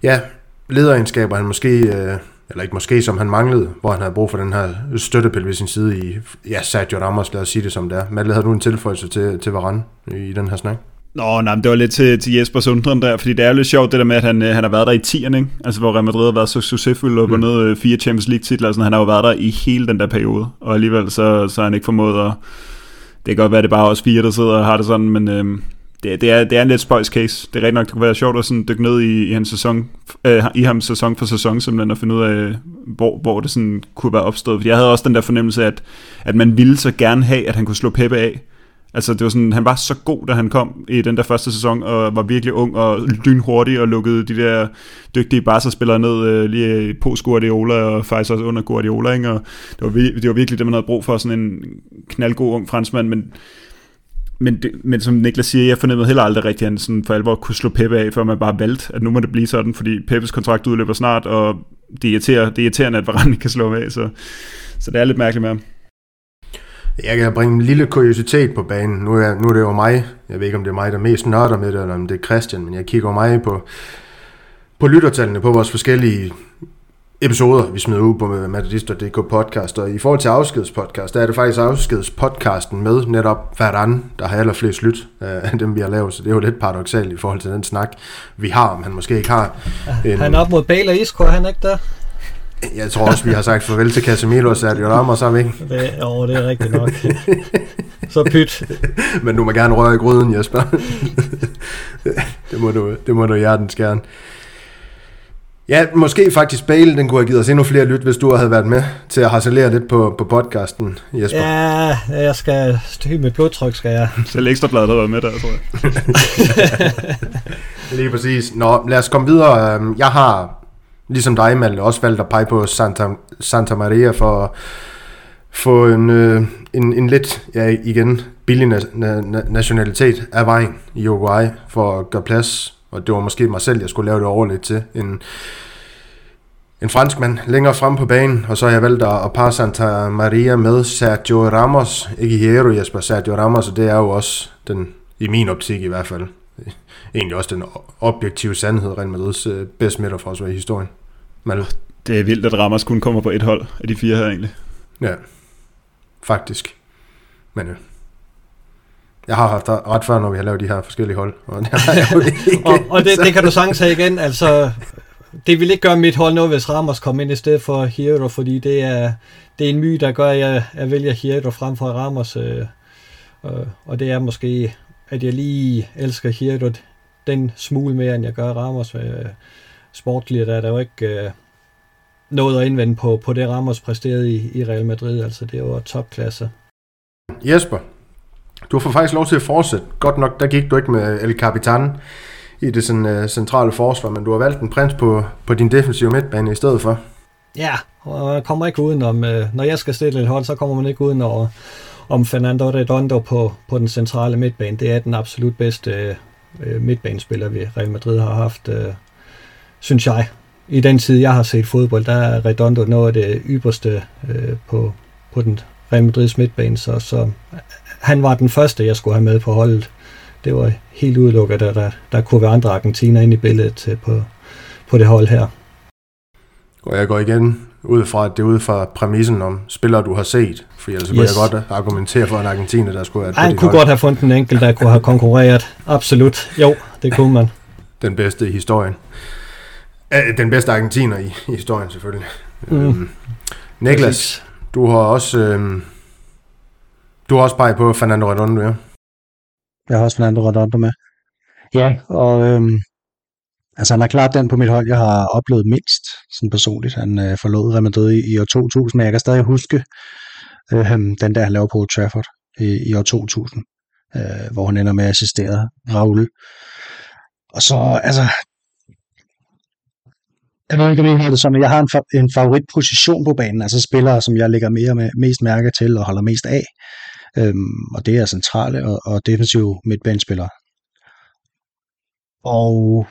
S1: ja, lederegenskaber, han måske øh, eller ikke måske, som han manglede, hvor han havde brug for den her støttepil ved sin side i, ja, Sergio Ramos, lad os sige det som det er. Malle, havde du en tilføjelse til, til Varane i den her snak?
S3: Nå, nej, men det var lidt til, til Jesper Sundren der, fordi det er lidt sjovt det der med, at han, øh, han har været der i 10'erne, ikke? altså hvor Real Madrid har været så succesfuld og vundet mm. fire Champions League titler, sådan, han har jo været der i hele den der periode, og alligevel så, så har han ikke formået at, det kan godt være, det er bare os fire, der sidder og har det sådan, men øhm, det, det, er, det er en lidt spøjs case. Det er rigtig nok, det kunne være sjovt at sådan dykke ned i, i, hans sæson, øh, i ham sæson for sæson, simpelthen, at finde ud af, hvor, hvor det sådan kunne være opstået. Fordi jeg havde også den der fornemmelse, at, at man ville så gerne have, at han kunne slå Peppe af. Altså, det var sådan, han var så god, da han kom i den der første sæson, og var virkelig ung og lynhurtig, og lukkede de der dygtige Barca-spillere ned øh, lige på Guardiola, og faktisk også under Guardiola, ikke? og det var, det var virkelig det, man havde brug for, sådan en knaldgod ung franskmand, men men, det, men som Niklas siger, jeg fornemmede heller aldrig rigtig, at han sådan for alvor kunne slå Peppe af, før man bare valgte, at nu må det blive sådan, fordi Peppes kontrakt udløber snart, og det irriterer, det er irriterende, at Varane kan slå af, så, så det er lidt mærkeligt med ham.
S1: Jeg kan bringe en lille kuriositet på banen. Nu er, nu er det jo mig. Jeg ved ikke, om det er mig, der mest nørder med det, eller om det er Christian, men jeg kigger mig på, på lyttertallene på vores forskellige episoder, vi smider ud på Metodist.dk podcast, og i forhold til afskedspodcast, der er det faktisk afskedspodcasten med netop Ferran, der har allerflest lyt af dem, vi har lavet, så det er jo lidt paradoxalt i forhold til den snak, vi har, om han måske ikke har.
S4: En... Han er op mod Bale og Isco, han ikke der?
S1: Jeg tror også, vi har sagt farvel til Casemiro og Sergio Ramos, har vi ikke?
S4: Det, jo, det er rigtigt nok. så pyt.
S1: Men du må gerne røre i gryden, Jesper. det, må du, det må du hjertens gerne. Ja, måske faktisk Bale, den kunne have givet os endnu flere lyt, hvis du havde været med til at harcelere lidt på, på podcasten, Jesper.
S4: Ja, jeg skal styre mit blodtryk, skal jeg. *laughs*
S3: Selv ekstrabladet har været med der, tror
S1: jeg. *laughs* Lige præcis. Nå, lad os komme videre. Øhm, jeg har, ligesom dig, Malte, også valgt at pege på Santa, Santa Maria for at få en, øh, en, en lidt, ja igen, billig na, na, nationalitet af vejen i Uruguay for at gøre plads og det var måske mig selv, jeg skulle lave det overligt til, en, en franskmand længere frem på banen, og så har jeg valgt at parre Santa Maria med Sergio Ramos, ikke Hierro Jesper, Sergio Ramos, og det er jo også den, i min optik i hvert fald, egentlig også den objektive sandhed, Real Madrids øh, bedste midterforsvar i historien.
S3: Mal. Det er vildt, at Ramos kun kommer på et hold af de fire her egentlig.
S1: Ja, faktisk. Men. Øh, jeg har haft ret før, når vi har lavet de her forskellige hold. Og, det, *laughs*
S4: og, og det, det kan du sagtens have igen. Altså, det vil ikke gøre mit hold noget, hvis Ramos kom ind i stedet for Hierro, fordi det er, det er en my, der gør, at jeg, jeg vælger Hierro frem for Ramos. Øh, øh, og det er måske, at jeg lige elsker Hierro den smule mere, end jeg gør Ramos. Øh, sportligt der er der jo ikke øh, noget at indvende på, på det Ramos præsterede i, i Real Madrid. Altså det var topklasse.
S1: Jesper, du får faktisk lov til at fortsætte. Godt nok, der gik du ikke med El Capitan i det sådan, uh, centrale forsvar, men du har valgt en prins på, på din defensive midtbane i stedet for.
S4: Ja, og jeg kommer ikke udenom, uh, når jeg skal stille et hold, så kommer man ikke udenom over, om Fernando Redondo på, på den centrale midtbane. Det er den absolut bedste uh, midtbanespiller, vi Real Madrid har haft, uh, synes jeg. I den tid, jeg har set fodbold, der er Redondo noget af det ypperste uh, på, på den Real Madrids midtbane, så, så han var den første, jeg skulle have med på holdet. Det var helt udelukket, at der, der kunne være andre argentiner ind i billedet på, på det hold her.
S1: Og jeg går igen ud fra, at det er ud fra præmissen om spillere, du har set. For ellers yes. kunne jeg godt argumentere for en argentiner, der skulle have
S4: Han kunne hold. godt have fundet en enkelt, der kunne have konkurreret. Absolut. Jo, det kunne man.
S1: Den bedste i historien. Den bedste argentiner i, i historien, selvfølgelig. Mm. Øhm, Niklas, du har også... Øhm, du har også peget på Fernando Redondo, ja?
S2: Jeg har også Fernando Redondo med. Ja, og øhm, altså han er klart den på mit hold, jeg har oplevet mindst sådan personligt. Han øh, forlod Real Madrid i, i år 2000, men jeg kan stadig huske øh, den der, han lavede på Old Trafford i, i år 2000, øh, hvor han ender med at assistere Raul. Og så, altså, jeg ved ikke, om I har det sådan, jeg har en, fa- en favoritposition på banen, altså spillere, som jeg lægger mere med, mest mærke til og holder mest af. Øhm, og det er centrale og, og defensive midtbanespillere. Og,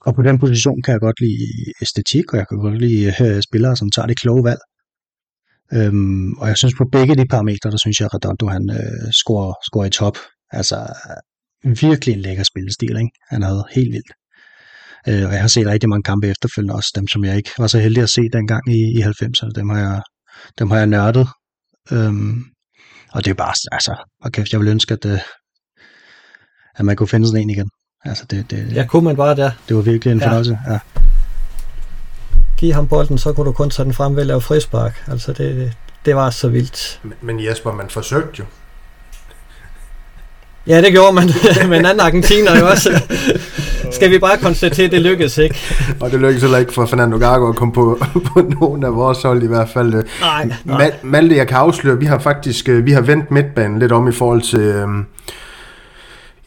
S2: og på den position kan jeg godt lide æstetik, og jeg kan godt lide øh, spillere, som tager det kloge valg. Øhm, og jeg synes på begge de parametre, der synes jeg, at Redondo han øh, scorer, scorer i top. Altså virkelig en lækker spillestil, ikke? Han havde helt vildt. Øh, og jeg har set rigtig mange kampe efterfølgende også, dem som jeg ikke var så heldig at se dengang i, i 90'erne. Dem har jeg, dem har jeg nørdet. Øhm, og det er bare, altså, og kæft, jeg vil ønske, at, øh, at man kunne finde sådan en igen. Altså, det, det,
S4: ja, kunne man bare der.
S2: Det var virkelig en ja. fornøjelse, ja.
S4: Giv ham bolden, så kunne du kun tage den frem ved at lave frispark. Altså, det, det var så vildt.
S1: Men, men Jesper, man forsøgte jo.
S4: Ja, det gjorde man, *laughs* men anden argentiner jo også. Skal vi bare konstatere, at det lykkedes ikke.
S1: Og det lykkedes heller ikke for Fernando Gago at komme på, *laughs* på nogen af vores hold i hvert fald.
S4: Nej, nej.
S1: Malte, jeg kan afsløre, vi har faktisk øh, vi har vendt midtbanen lidt om i forhold til øhm,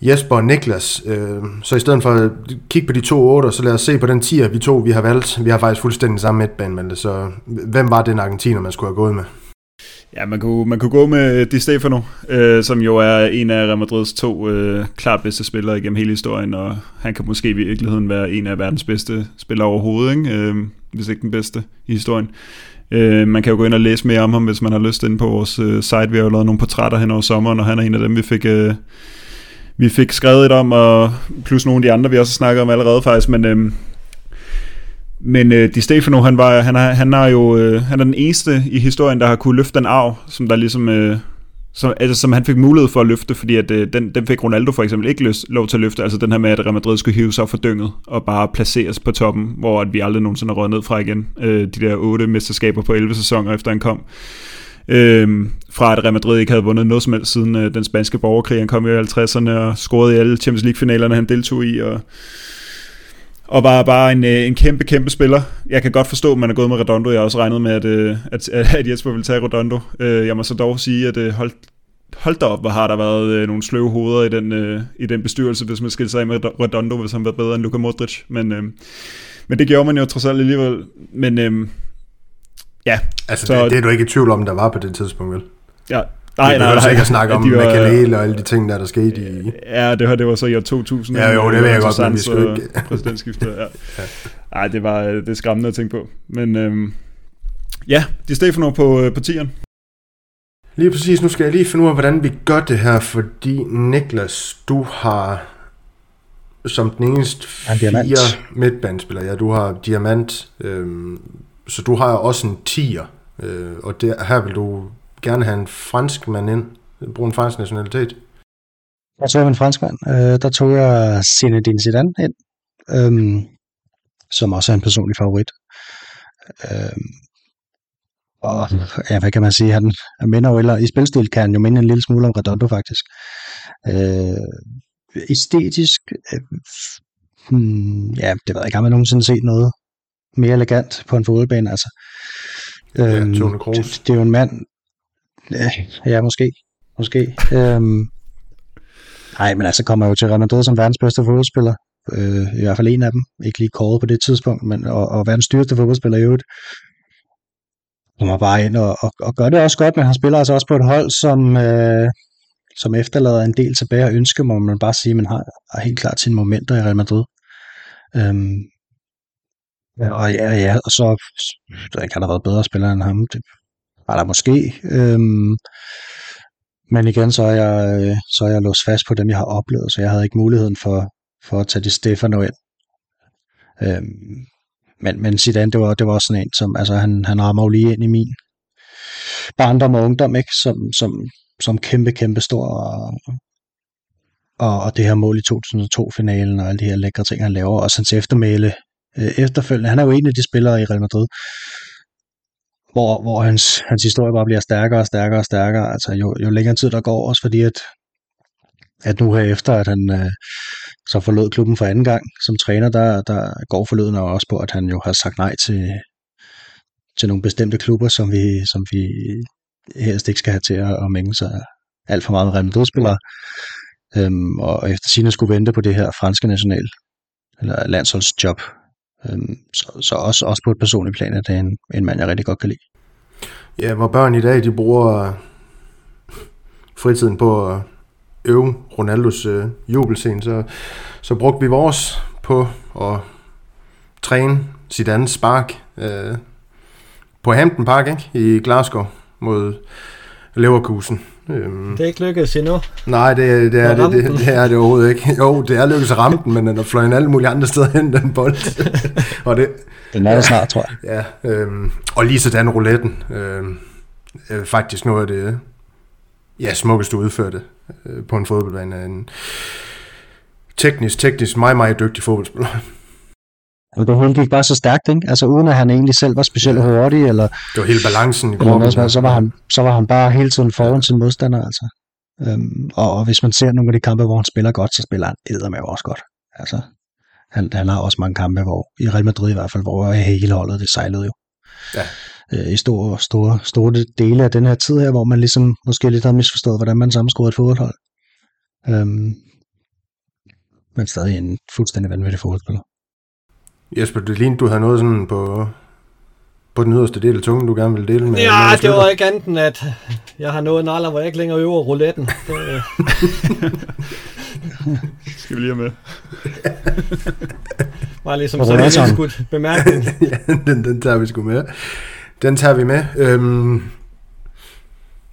S1: Jesper og Niklas. Øhm, så i stedet for at kigge på de to otter, så lad os se på den tier, vi to vi har valgt. Vi har faktisk fuldstændig samme midtbane, Malte. Så hvem var den argentiner, man skulle have gået med?
S3: Ja, man kunne, man kunne gå med Di Stefano, øh, som jo er en af Real Madrids to øh, klart bedste spillere igennem hele historien, og han kan måske i virkeligheden være en af verdens bedste spillere overhovedet, ikke? Øh, hvis ikke den bedste i historien. Øh, man kan jo gå ind og læse mere om ham, hvis man har lyst ind på vores øh, site. Vi har jo lavet nogle portrætter hen over sommeren, og han er en af dem, vi fik... Øh, vi fik skrevet et om, og plus nogle af de andre, vi også har snakket om allerede faktisk, men øh, men øh, Di Stefano, han, var, han, er, han, er jo øh, han er den eneste i historien, der har kunne løfte den arv, som der ligesom... Øh, som, altså, som han fik mulighed for at løfte, fordi at, øh, den, den fik Ronaldo for eksempel ikke løs, lov til at løfte, altså den her med, at Real Madrid skulle hive sig for dynget og bare placeres på toppen, hvor at vi aldrig nogensinde har røget ned fra igen, øh, de der otte mesterskaber på 11 sæsoner efter han kom. Øh, fra at Real Madrid ikke havde vundet noget som helst siden øh, den spanske borgerkrig, han kom i 50'erne og scorede i alle Champions League-finalerne, han deltog i, og og var bare en, øh, en kæmpe, kæmpe spiller. Jeg kan godt forstå, at man er gået med Redondo. Jeg har også regnet med, at, øh, at, at Jesper ville tage Redondo. Øh, jeg må så dog sige, at hold, hold da op, hvor har der været nogle sløve hoveder i den, i den bestyrelse, hvis man skilte sig af med Redondo, hvis han var bedre end Luka Modric. Men, men det gjorde man jo trods alt alligevel. Men ja.
S1: Altså, så, det, det er du ikke i tvivl om, der var på det tidspunkt, vel?
S3: Ja, Nej, nej,
S1: nej. ikke at snakke om var, Makalele og alle de ting, der der skete i...
S3: Ja, det, her, det var så i år 2000.
S1: Ja, jo, det ved jeg godt, men vi skulle ikke... *laughs*
S3: præsidentskiftet, ja. ja. Ej, det var det er skræmmende at tænke på. Men øhm, ja, Di Stefano på, øh, på tieren.
S1: Lige præcis, nu skal jeg lige finde ud af, hvordan vi gør det her, fordi Niklas, du har som den eneste fire midtbandspillere, ja, du har diamant, øhm, så du har også en tier, øh, og der, her vil du gerne have en fransk mand ind, bruge en fransk nationalitet?
S2: Jeg tog en fransk mand. Øh, der tog jeg Zinedine Zidane ind, øhm, som også er en personlig favorit. Øh, og ja, hvad kan man sige, han, han minder jo, eller i spilstil kan han jo minde en lille smule om Redondo faktisk. Øh, æstetisk, øh, hmm, ja, det ved jeg ikke, har man nogensinde set noget mere elegant på en fodboldbane, altså.
S1: Ja,
S2: Øhm,
S1: Toni Kroos.
S2: det, det er jo en mand, ja, måske, måske. Øhm, nej, men altså kommer jo til Real Madrid som verdens bedste fodboldspiller, øh, i hvert fald en af dem, ikke lige kåret på det tidspunkt, men og, og verdens dyreste fodboldspiller i øvrigt. Kommer bare ind og, og, og gør det også godt, men han spiller altså også på et hold, som, øh, som efterlader en del tilbage og ønsker, må man bare sige, man har, har helt klart sine momenter i Real Madrid. Øhm, ja, og ja, ja, og så der kan der have været bedre spillere end ham. Det var der måske. Øhm, men igen, så er, jeg, øh, så er jeg låst fast på dem, jeg har oplevet, så jeg havde ikke muligheden for, for at tage de Stefano ind. Øhm, men, men Zidane, det var, det var også sådan en, som, altså han, han rammer jo lige ind i min barndom og ungdom, ikke? Som, som, som kæmpe, kæmpe stor, og, og, og det her mål i 2002-finalen, og alle de her lækre ting, han laver, og hans eftermæle øh, efterfølgende. Han er jo en af de spillere i Real Madrid, hvor, hvor hans, hans historie bare bliver stærkere og stærkere og stærkere, altså jo, jo længere tid der går, også fordi at, at nu her efter, at han øh, så forlod klubben for anden gang som træner, der, der går forløden også på, at han jo har sagt nej til, til nogle bestemte klubber, som vi, som vi helst ikke skal have til at, at mænge sig alt for meget med Real Madrid-spillere. Øhm, og efter sine skulle vente på det her franske national, eller landsholdsjob. Øhm, så, så også, også på et personligt plan, at det er en, en mand, jeg rigtig godt kan lide.
S1: Ja, hvor børn i dag, de bruger øh, fritiden på at øve Ronaldos øh, jubelscene, så, så brugte vi vores på at træne sit andet spark øh, på Hampton Park ikke? i Glasgow mod Leverkusen. Øhm,
S4: Det er ikke lykkedes endnu.
S1: nej, det, det, er, det, det, det er det overhovedet ikke. Jo, det er lykkedes at ramme den, men den er fløjet alle mulige andre steder hen, den bold. *laughs* og det,
S2: Den er der snart, tror jeg.
S1: Ja, øhm, og lige sådan rouletten. Øhm, øh, faktisk noget af det ja, smukkeste udførte øh, på en fodboldbane en teknisk, teknisk meget, meget dygtig fodboldspiller.
S2: Og det hele gik bare så stærkt, ikke? Altså uden at han egentlig selv var specielt hurtig, eller,
S1: Det var hele balancen i kroppen.
S2: noget, så, var han, så var han bare hele tiden foran sin modstander, altså. Øhm, og, og, hvis man ser nogle af de kampe, hvor han spiller godt, så spiller han eddermame også godt. Altså, han, han har også mange kampe, hvor i Real Madrid i hvert fald, hvor hele holdet, det sejlede jo.
S1: Ja.
S2: Øh, I store, store, store dele af den her tid her, hvor man ligesom måske lidt har misforstået, hvordan man sammenscorer et fodboldhold. Øhm, men stadig en fuldstændig vanvittig fodboldspiller.
S1: Jesper, det lignede, du havde noget sådan på, på den yderste del af tungen, du gerne ville dele med.
S4: Ja,
S1: med
S4: det var ikke andet end, at jeg har nået en alder, hvor jeg ikke længere øver rouletten. *laughs* Det, øh, *laughs*
S3: Skal vi lige have med. *laughs*
S4: var ligesom sådan en
S2: rollatoren.
S4: skudt bemærkning.
S1: ja, den, den tager vi sgu med. Den tager vi med. Øhm,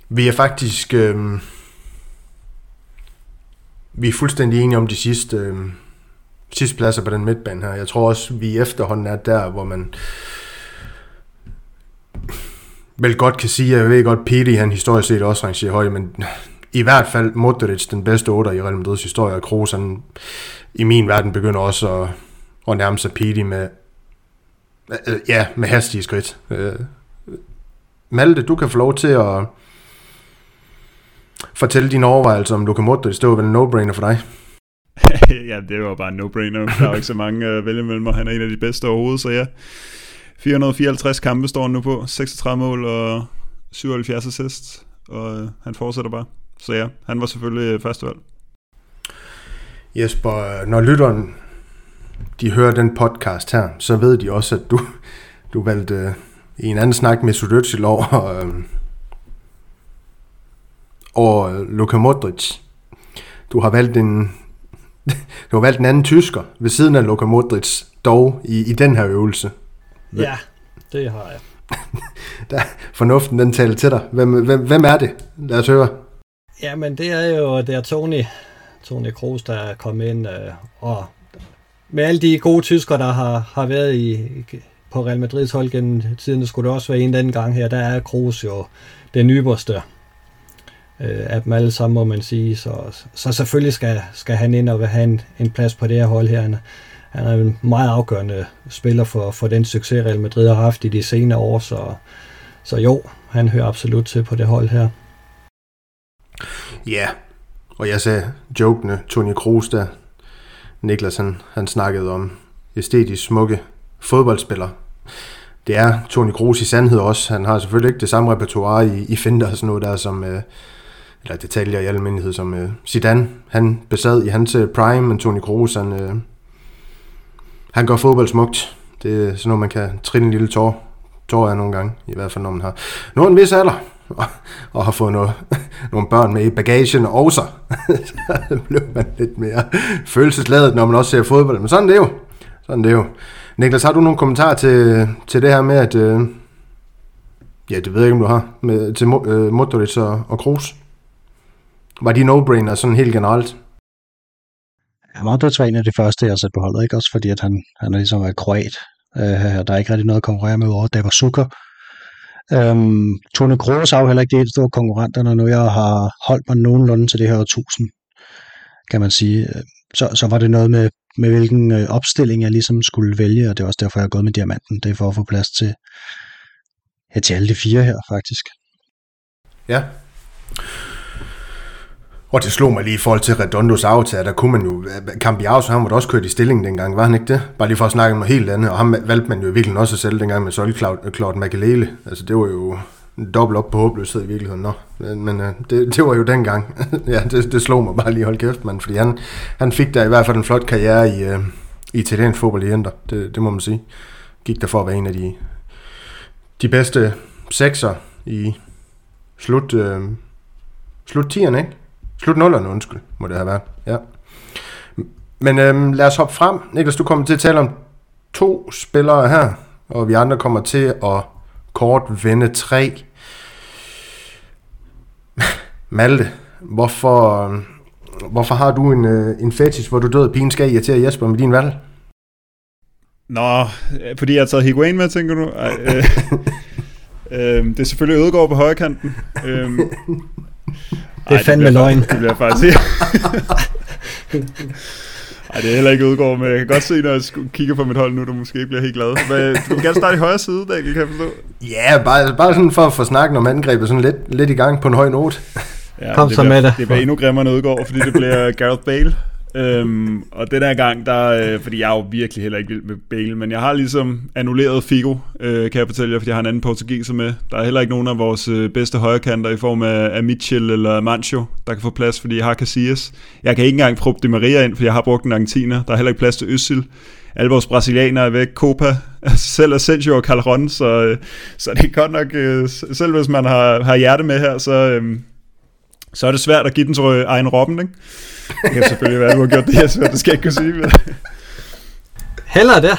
S1: vi er faktisk... Øhm, vi er fuldstændig enige om de sidste, øhm, sidste pladser på den midtbane her. Jeg tror også, vi efterhånden er der, hvor man vel godt kan sige, jeg ved godt, Pete han historisk set også rangerer højt, men i hvert fald Modric, den bedste otter i Real Madrids historie, og Kroos, han i min verden begynder også at, at nærme sig Pete med, øh, ja, med hastige skridt. Øh, Malte, du kan få lov til at fortælle dine overvejelser om Luka Modric. Det var vel en no-brainer for dig? *laughs*
S3: ja, det var bare no-brainer. Der er jo ikke så mange øh, at vælge mellem, og han er en af de bedste overhovedet, så ja. 454 kampe står han nu på, 36 mål og 77 assist, og øh, han fortsætter bare. Så ja, han var selvfølgelig førstevalg. første valg.
S1: Jesper, når lytteren de hører den podcast her, så ved de også, at du, du valgte i en anden snak med Sudotil over, øh, over Luka Modric. Du har valgt en *laughs* du har valgt en anden tysker ved siden af Luka Modric, dog i, i den her øvelse.
S4: ja, det har jeg. *laughs*
S1: Der, fornuften den taler til dig. Hvem, hvem, hvem er det? Lad os høre.
S4: Jamen, det er jo det er Tony, Tony Kroos, der er kommet ind. Øh, og med alle de gode tyskere, der har, har været i, på Real Madrids hold gennem tiden, det skulle det også være en anden gang her, der er Kroos jo den ypperste øh, af dem alle sammen, må man sige. Så, så selvfølgelig skal, skal han ind og have en, en plads på det her hold her. Han, han er en meget afgørende spiller for, for den succes, Real Madrid har haft i de senere år, så, så jo, han hører absolut til på det hold her.
S1: Ja, og jeg sagde jokende Tony Kroos der. Niklas han, han snakkede om æstetisk smukke fodboldspillere. Det er Tony Kroos i sandhed også. Han har selvfølgelig ikke det samme repertoire i, i finder og sådan noget der, som, øh, eller detaljer i almindelighed, som øh, Zidane. Han besad i hans øh, prime, men Toni Kroos, han, øh, han gør fodbold smukt. Det er sådan noget, man kan trille en lille tår, tår af nogle gange, i hvert fald når man har nået en vis alder, og, og har fået noget, *laughs* nogle børn med i bagagen også. *laughs* så blev man lidt mere følelsesladet, når man også ser fodbold. Men sådan det er jo. Sådan det er jo. Niklas, har du nogle kommentarer til, til det her med, at... Øh, ja, det ved jeg ikke, om du har. Med, til øh, Modric og, og Kroos? Var de no-brainer sådan helt generelt?
S2: Modric var en af de første, jeg har sat på holdet, ikke? Også fordi, at han, han er ligesom er kroat. Øh, der er ikke rigtig noget at konkurrere med over David Sukker. Øhm, Tone Kroos har jo heller ikke de helt store konkurrenter, når nu jeg har holdt mig nogenlunde til det her 1000, kan man sige. Så, så var det noget med, med hvilken øh, opstilling jeg ligesom skulle vælge, og det er også derfor, jeg har gået med diamanten. Det er for at få plads til, ja, til alle de fire her, faktisk.
S1: Ja. Og det slog mig lige i forhold til Redondos aftale, der kunne man jo, Cambiaus, han måtte også kørt i stilling dengang, var han ikke det? Bare lige for at snakke om noget helt andet, og ham valgte man jo virkelig også selv dengang med Sol øh, Claude, Claude Makalele. Altså det var jo dobbelt op på håbløshed i virkeligheden. Nå, men uh, det, det var jo dengang. *laughs* ja, det, det slog mig bare lige hold kæft, mand, fordi han, han fik der i hvert fald en flot karriere i, uh, i italiensk fodbold i Inter. Det, det må man sige. Gik der for at være en af de, de bedste sekser i slut, uh, slut 10'erne, ikke? Slut nullerne, undskyld, må det have været. Ja. Men øhm, lad os hoppe frem. Niklas, du kommer til at tale om to spillere her, og vi andre kommer til at kort vende tre. *laughs* Malte, hvorfor, hvorfor har du en, øh, en fetish, hvor du døde pigen skal irritere Jesper med din valg?
S3: Nå, fordi jeg har taget Higuain med, tænker du? Ej, øh, *laughs* øh, det er selvfølgelig Ødegaard på højre kanten. Øh,
S4: det er fandme løgn.
S3: Det bliver faktisk. Ej, det er heller ikke udgår, men jeg kan godt se, når jeg kigger på mit hold nu, du måske ikke bliver helt glad. Men du vil gerne starte i højre side, Daniel, kan jeg forstå?
S1: Ja, bare, bare sådan for at få snakket om angrebet, sådan lidt, lidt i gang på en høj note.
S3: Ja, Kom det så bliver, med det. Det bliver endnu grimmere, når udgår, fordi det bliver Gareth Bale. Øhm, og den her gang, der, øh, fordi jeg er jo virkelig heller ikke vild med Bale, men jeg har ligesom annulleret Figo, øh, kan jeg fortælle jer, fordi jeg har en anden portugiser med. Der er heller ikke nogen af vores øh, bedste højrekanter i form af, af Mitchell eller Mancho, der kan få plads, fordi jeg har Casillas. Jeg kan ikke engang proppe de Maria ind, fordi jeg har brugt en argentiner. Der er heller ikke plads til Øssel. Alle vores brasilianere er væk, Copa, altså, selv Asensio og Calderon, så, øh, så det er godt nok, øh, selv hvis man har, har hjerte med her, så, øh, så er det svært at give den til egen Robben, ikke? Det kan selvfølgelig være, at du har gjort det, jeg det skal jeg ikke kunne sige. Men...
S4: Heller det.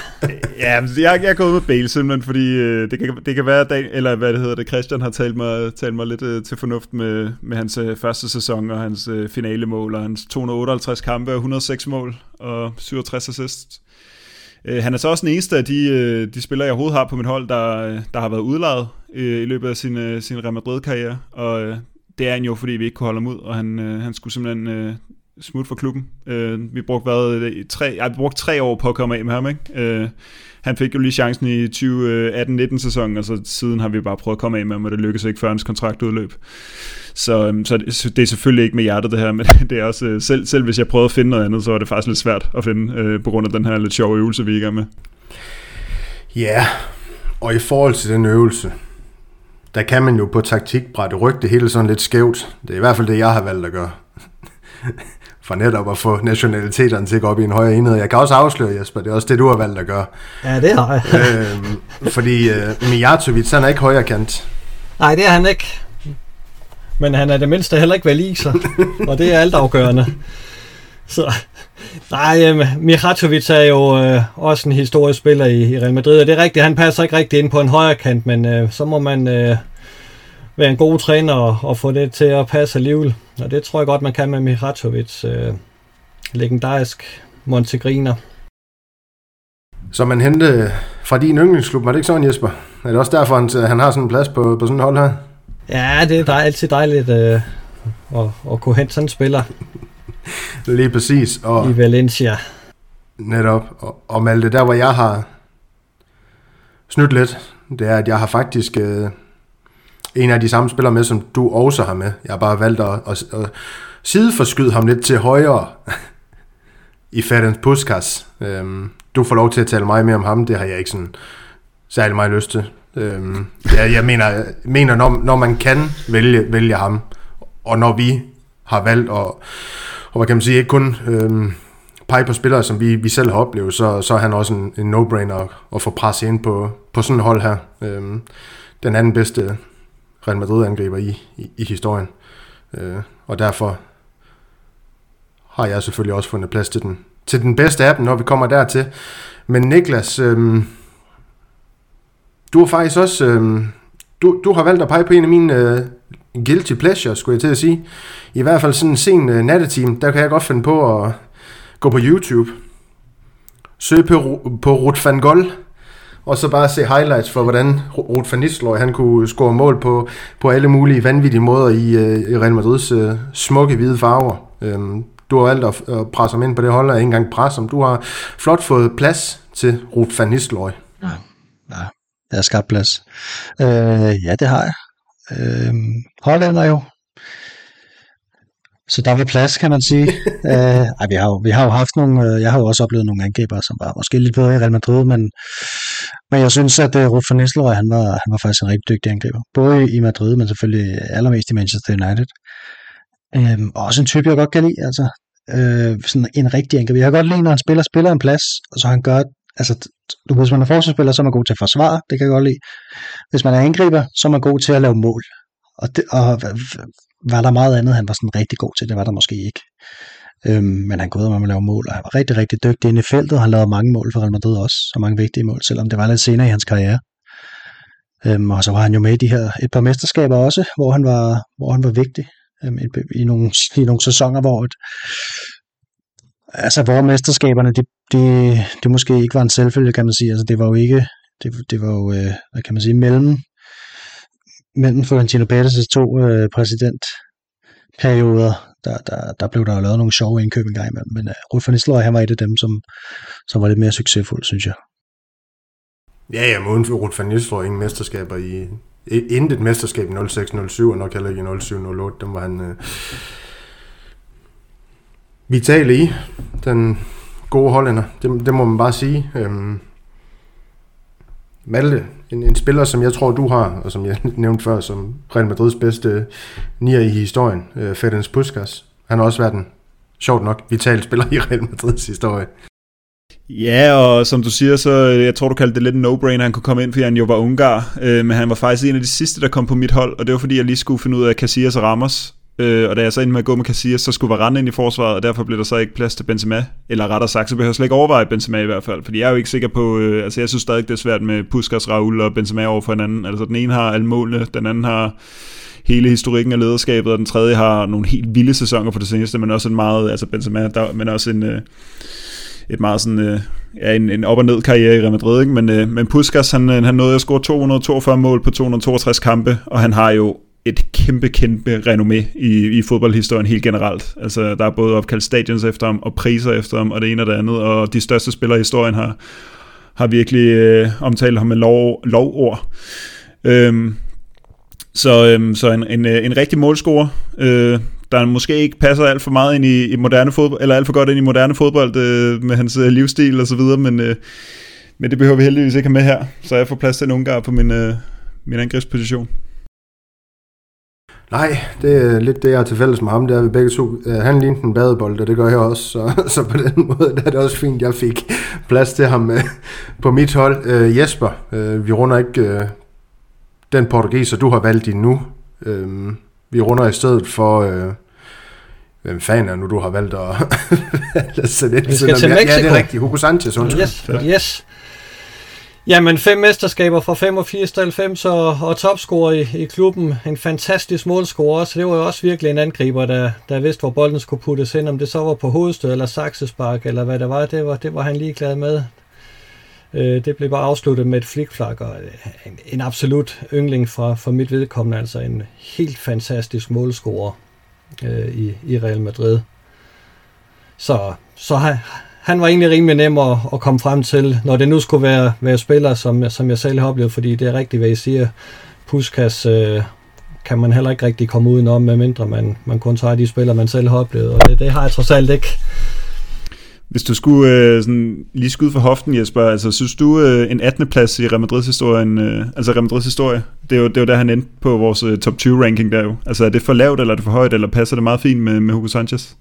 S3: ja, jeg, jeg er gået med Bale simpelthen, fordi øh, det, kan, det kan være, at eller hvad det hedder det, Christian har talt mig, talt mig lidt øh, til fornuft med, med hans øh, første sæson og hans øh, finalemål og hans 258 kampe og 106 mål og 67 assists. Øh, han er så også den eneste af de, øh, de spillere, jeg overhovedet har på mit hold, der, der har været udlejet øh, i løbet af sin, øh, sin Real Madrid-karriere, og øh, det er han jo, fordi vi ikke kunne holde ham ud, og han, øh, han skulle simpelthen øh, smutte fra klubben. Øh, vi brugte hvad, øh, tre, Vi brugte tre år på at komme af med ham, ikke? Øh, han fik jo lige chancen i 2018-19 øh, sæsonen, og så siden har vi bare prøvet at komme af med ham, og det lykkedes ikke før hans kontrakt udløb. Så, øh, så det, det er selvfølgelig ikke med hjertet det her, men *laughs* det er også, øh, selv, selv hvis jeg prøvede at finde noget andet, så var det faktisk lidt svært at finde, øh, på grund af den her lidt sjove øvelse, vi er i gang med.
S1: Ja, og i forhold til den øvelse, der kan man jo på taktikbræt rykke det hele sådan lidt skævt. Det er i hvert fald det, jeg har valgt at gøre. *laughs* For netop at få nationaliteterne til at gå op i en højere enhed. Jeg kan også afsløre, Jesper, det er også det, du har valgt at gøre.
S4: Ja, det har jeg. *laughs*
S1: øhm, fordi øh, Mijatovic, han er ikke højere kant.
S4: Nej, det er han ikke. Men han er det mindste heller ikke valiser, *laughs* og det er alt afgørende. Så, nej, øh, Mijatovic er jo øh, også en historisk spiller i, i Real Madrid, og det er rigtigt, han passer ikke rigtig ind på en højre kant, men øh, så må man øh, være en god træner og, og få det til at passe alligevel. Og det tror jeg godt, man kan med Mijatovic. Øh, legendarisk Montegriner.
S1: Så man hente fra din yndlingsklub, var det ikke sådan, Jesper? Er det også derfor, han, han har sådan en plads på, på sådan en hold her?
S4: Ja, det er altid dejligt øh, at, at kunne hente sådan en spiller.
S1: Lige præcis.
S4: Og, I Valencia.
S1: Netop. Og, og Malte, der hvor jeg har snydt lidt, det er, at jeg har faktisk øh, en af de samme spillere med, som du også har med. Jeg har bare valgt at, at, at sideforskyde ham lidt til højre i Ferenc Puskas. Øhm, du får lov til at tale meget mere om ham, det har jeg ikke sådan særlig meget lyst til. Øhm, jeg, jeg mener, mener når, når man kan vælge, vælge ham, og når vi har valgt at, og hvad kan man sige, ikke kun øh, pege på spillere, som vi, vi selv har oplevet, så, så er han også en, en no-brainer at, at få presset ind på, på sådan et hold her. Øh, den anden bedste Real Madrid-angriber i, i, i historien. Øh, og derfor har jeg selvfølgelig også fundet plads til den, til den bedste af dem, når vi kommer dertil. Men Niklas, øh, du har faktisk også, Øh, du, du har valgt at pege på en af mine øh, guilty pleasure, skulle jeg til at sige. I hvert fald sådan en sen øh, natteteam, der kan jeg godt finde på at gå på YouTube, søge på, på Ruth van Gol, og så bare se highlights for, hvordan Ruth van Nistelrooy, han kunne score mål på, på alle mulige vanvittige måder i, øh, i Real Madrids øh, smukke hvide farver. Øhm, du har valgt at, at presse ham ind på det hold, og ikke engang presse ham. Du har flot fået plads til Ruth van Nistelrooy.
S2: Ja, ja jeg har skabt plads. Øh, ja, det har jeg. Øh, Hollænder jo. Så der var plads, kan man sige. *laughs* øh, ej, vi, har jo, vi har jo haft nogle, øh, jeg har jo også oplevet nogle angriber, som var måske lidt bedre i Real Madrid, men, men jeg synes, at uh, Ruud van Nistelrooy, han var, han var faktisk en rigtig dygtig angriber. Både i Madrid, men selvfølgelig allermest i Manchester United. Øh, og også en type, jeg godt kan lide. Altså, øh, sådan en rigtig angriber. Jeg kan godt lide, når han spiller, spiller en plads, og så han gør, altså, du hvis man er forsvarsspiller, så er man god til at forsvare, det kan jeg godt lide. Hvis man er angriber, så er man god til at lave mål. Og, det, og var der meget andet, han var sådan rigtig god til, det var der måske ikke. Øhm, men han kunne med at lave mål, og han var rigtig, rigtig dygtig inde i feltet. Han lavede mange mål for Real Madrid også, og mange vigtige mål, selvom det var lidt senere i hans karriere. Øhm, og så var han jo med i de her et par mesterskaber også, hvor han var, hvor han var vigtig øhm, i, i, nogle, i nogle sæsoner, hvor et, altså hvor mesterskaberne, de, det, det måske ikke var en selvfølge, kan man sige. Altså det var jo ikke, det, det var jo, øh, hvad kan man sige, mellem mellem Florentino Pérez' to øh, præsidentperioder, der, der, der blev der jo lavet nogle sjove indkøb en gang imellem, men øh, Ruud van Nistelrooy, han var et af dem, som, som var lidt mere succesfuld, synes jeg.
S1: Ja, ja, men uden for Ruud van Nistelrooy ingen mesterskaber i... Intet mesterskab i 06-07, og nok heller ikke i 07-08, dem var han... Øh, vital i, den gode hollænder, det, det må man bare sige. Øhm, Malte, en, en spiller, som jeg tror, du har, og som jeg *laughs* nævnte før, som Real Madrids bedste nier i historien, øh, Ferenc Puskas. Han har også været en, sjovt nok, vital spiller i Real Madrids historie.
S3: Ja, og som du siger, så øh, jeg tror, du kaldte det lidt en no-brainer, han kunne komme ind, fordi han jo var ungar, øh, men han var faktisk en af de sidste, der kom på mit hold, og det var fordi, jeg lige skulle finde ud af Casillas og Ramos, Øh, og da jeg så endte med at gå med Casillas, så skulle Varane ind i forsvaret, og derfor blev der så ikke plads til Benzema. Eller rettere sagt, så behøver jeg slet ikke overveje Benzema i hvert fald. Fordi jeg er jo ikke sikker på, øh, altså jeg synes stadig, det er svært med Puskas, Raul og Benzema over for hinanden. Altså den ene har alle målene, den anden har hele historikken af lederskabet, og den tredje har nogle helt vilde sæsoner på det seneste, men også en meget, altså Benzema, der, men også en, øh, et meget sådan, øh, ja, en, en op- og ned karriere i Real Madrid, ikke? Men, øh, men Puskas, han, øh, han nåede at score 242 mål på 262 kampe, og han har jo et kæmpe, kæmpe renommé i, i fodboldhistorien helt generelt. Altså, der er både opkaldt stadions efter ham, og priser efter ham, og det ene og det andet, og de største spillere i historien har, har virkelig øh, omtalt ham med lov, lovord. Øhm, så, øhm, så en, en, øh, en rigtig målscorer, øh, der måske ikke passer alt for meget ind i, i moderne fodbold, eller alt for godt ind i moderne fodbold øh, med hans øh, livsstil og så videre, men, øh, men det behøver vi heldigvis ikke have med her, så jeg får plads til en ungar på min, øh, min angrebsposition.
S1: Nej, det er lidt det, jeg har til fælles med ham. Det er vi begge to. Øh, han lignede en badebold, og det gør jeg også. Så, *laughs* så på den måde der er det også fint, at jeg fik plads til ham øh, på mit hold. Uh, Jesper, uh, vi runder ikke uh, den portugiser, du har valgt endnu. Uh, vi runder i stedet for... Uh, Hvem fanden er nu, du har valgt
S4: at *laughs* sætte ind? Vi skal til Mexico.
S1: Ja, det er rigtigt. Hugo Sanchez,
S4: undskyld. Yes, yes. Jamen, fem mesterskaber fra 85 til 90 og, og topscorer i, i klubben. En fantastisk målscorer, så det var jo også virkelig en angriber, der, der vidste, hvor bolden skulle puttes ind. Om det så var på hovedstød eller saksespark, eller hvad det var, det var, det var han ligeglad med. Øh, det blev bare afsluttet med et flikflak, og øh, en, en absolut yndling fra, fra mit vedkommende. Altså en helt fantastisk målscorer øh, i, i Real Madrid. Så, så har, han var egentlig rimelig nem at, at komme frem til, når det nu skulle være, være spillere, som, som jeg selv har oplevet, fordi det er rigtigt, hvad I siger. Puskas øh, kan man heller ikke rigtig komme udenom, medmindre man, man kun tager de spillere, man selv har oplevet, og det, det har jeg trods alt ikke.
S3: Hvis du skulle øh, sådan, lige skyde for hoften, Jesper, altså synes du øh, en 18. plads i Real Madrids historien, øh, altså Real Madrids historie, det er, jo, det er jo der han endte på vores øh, top 20 ranking der jo. Altså er det for lavt, eller er det for højt, eller passer det meget fint med, med Hugo Sanchez?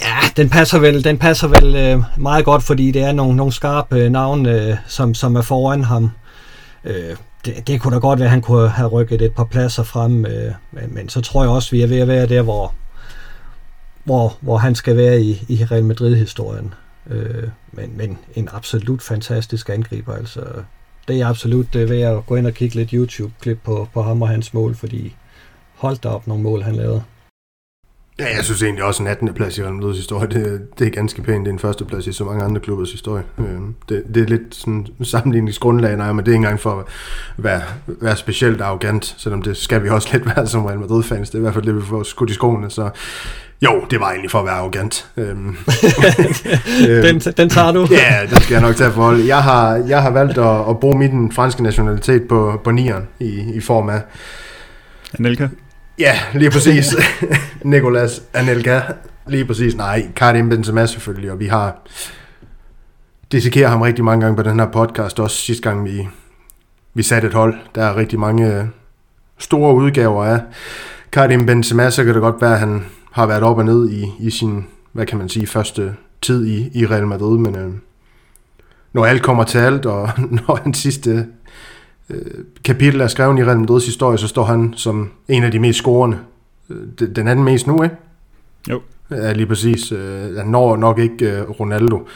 S4: Ja, den passer vel, den passer vel øh, meget godt, fordi det er nogle, nogle skarpe øh, navne, øh, som, som er foran ham. Øh, det, det kunne da godt være, at han kunne have rykket et par pladser frem, øh, men, men så tror jeg også, at vi er ved at være der, hvor, hvor, hvor han skal være i, i Real Madrid-historien. Øh, men, men en absolut fantastisk angriber. Altså, det er absolut det ved at gå ind og kigge lidt YouTube-klip på, på ham og hans mål, fordi hold da op nogle mål, han lavede.
S1: Ja, jeg synes egentlig også en 18. plads i Real Madrid's historie, det, det er ganske pænt. Det er en første plads i så mange andre klubbers historie. Øh, det, det er lidt sådan sammenligningsgrundlag, nej, men det er ikke engang for at være, være specielt arrogant, selvom det skal vi også lidt være som Real Madrid-fans. Det er i hvert fald det, vi får skudt i skoene, så jo, det var egentlig for at være arrogant. Øhm, *laughs*
S4: den, den tager du.
S1: ja, den skal jeg nok tage for Jeg har, jeg har valgt at, at bruge min franske nationalitet på, på nieren i, i form af...
S3: Anelka?
S1: Ja, lige præcis. *laughs* Nicolas Anelka. Lige præcis. Nej, Karim Benzema selvfølgelig, og vi har dissekeret ham rigtig mange gange på den her podcast, også sidste gang vi, vi satte et hold. Der er rigtig mange øh, store udgaver af Karim Benzema, så kan det godt være, at han har været op og ned i, i sin, hvad kan man sige, første tid i, i Real Madrid, men øh, når alt kommer til alt, og *laughs* når han sidste kapitel er skrevet i Real Madrids historie, så står han som en af de mest scorende. Øh, den anden mest nu, ikke?
S3: Jo.
S1: Ja, lige præcis. Øh, han når nok ikke øh, Ronaldo,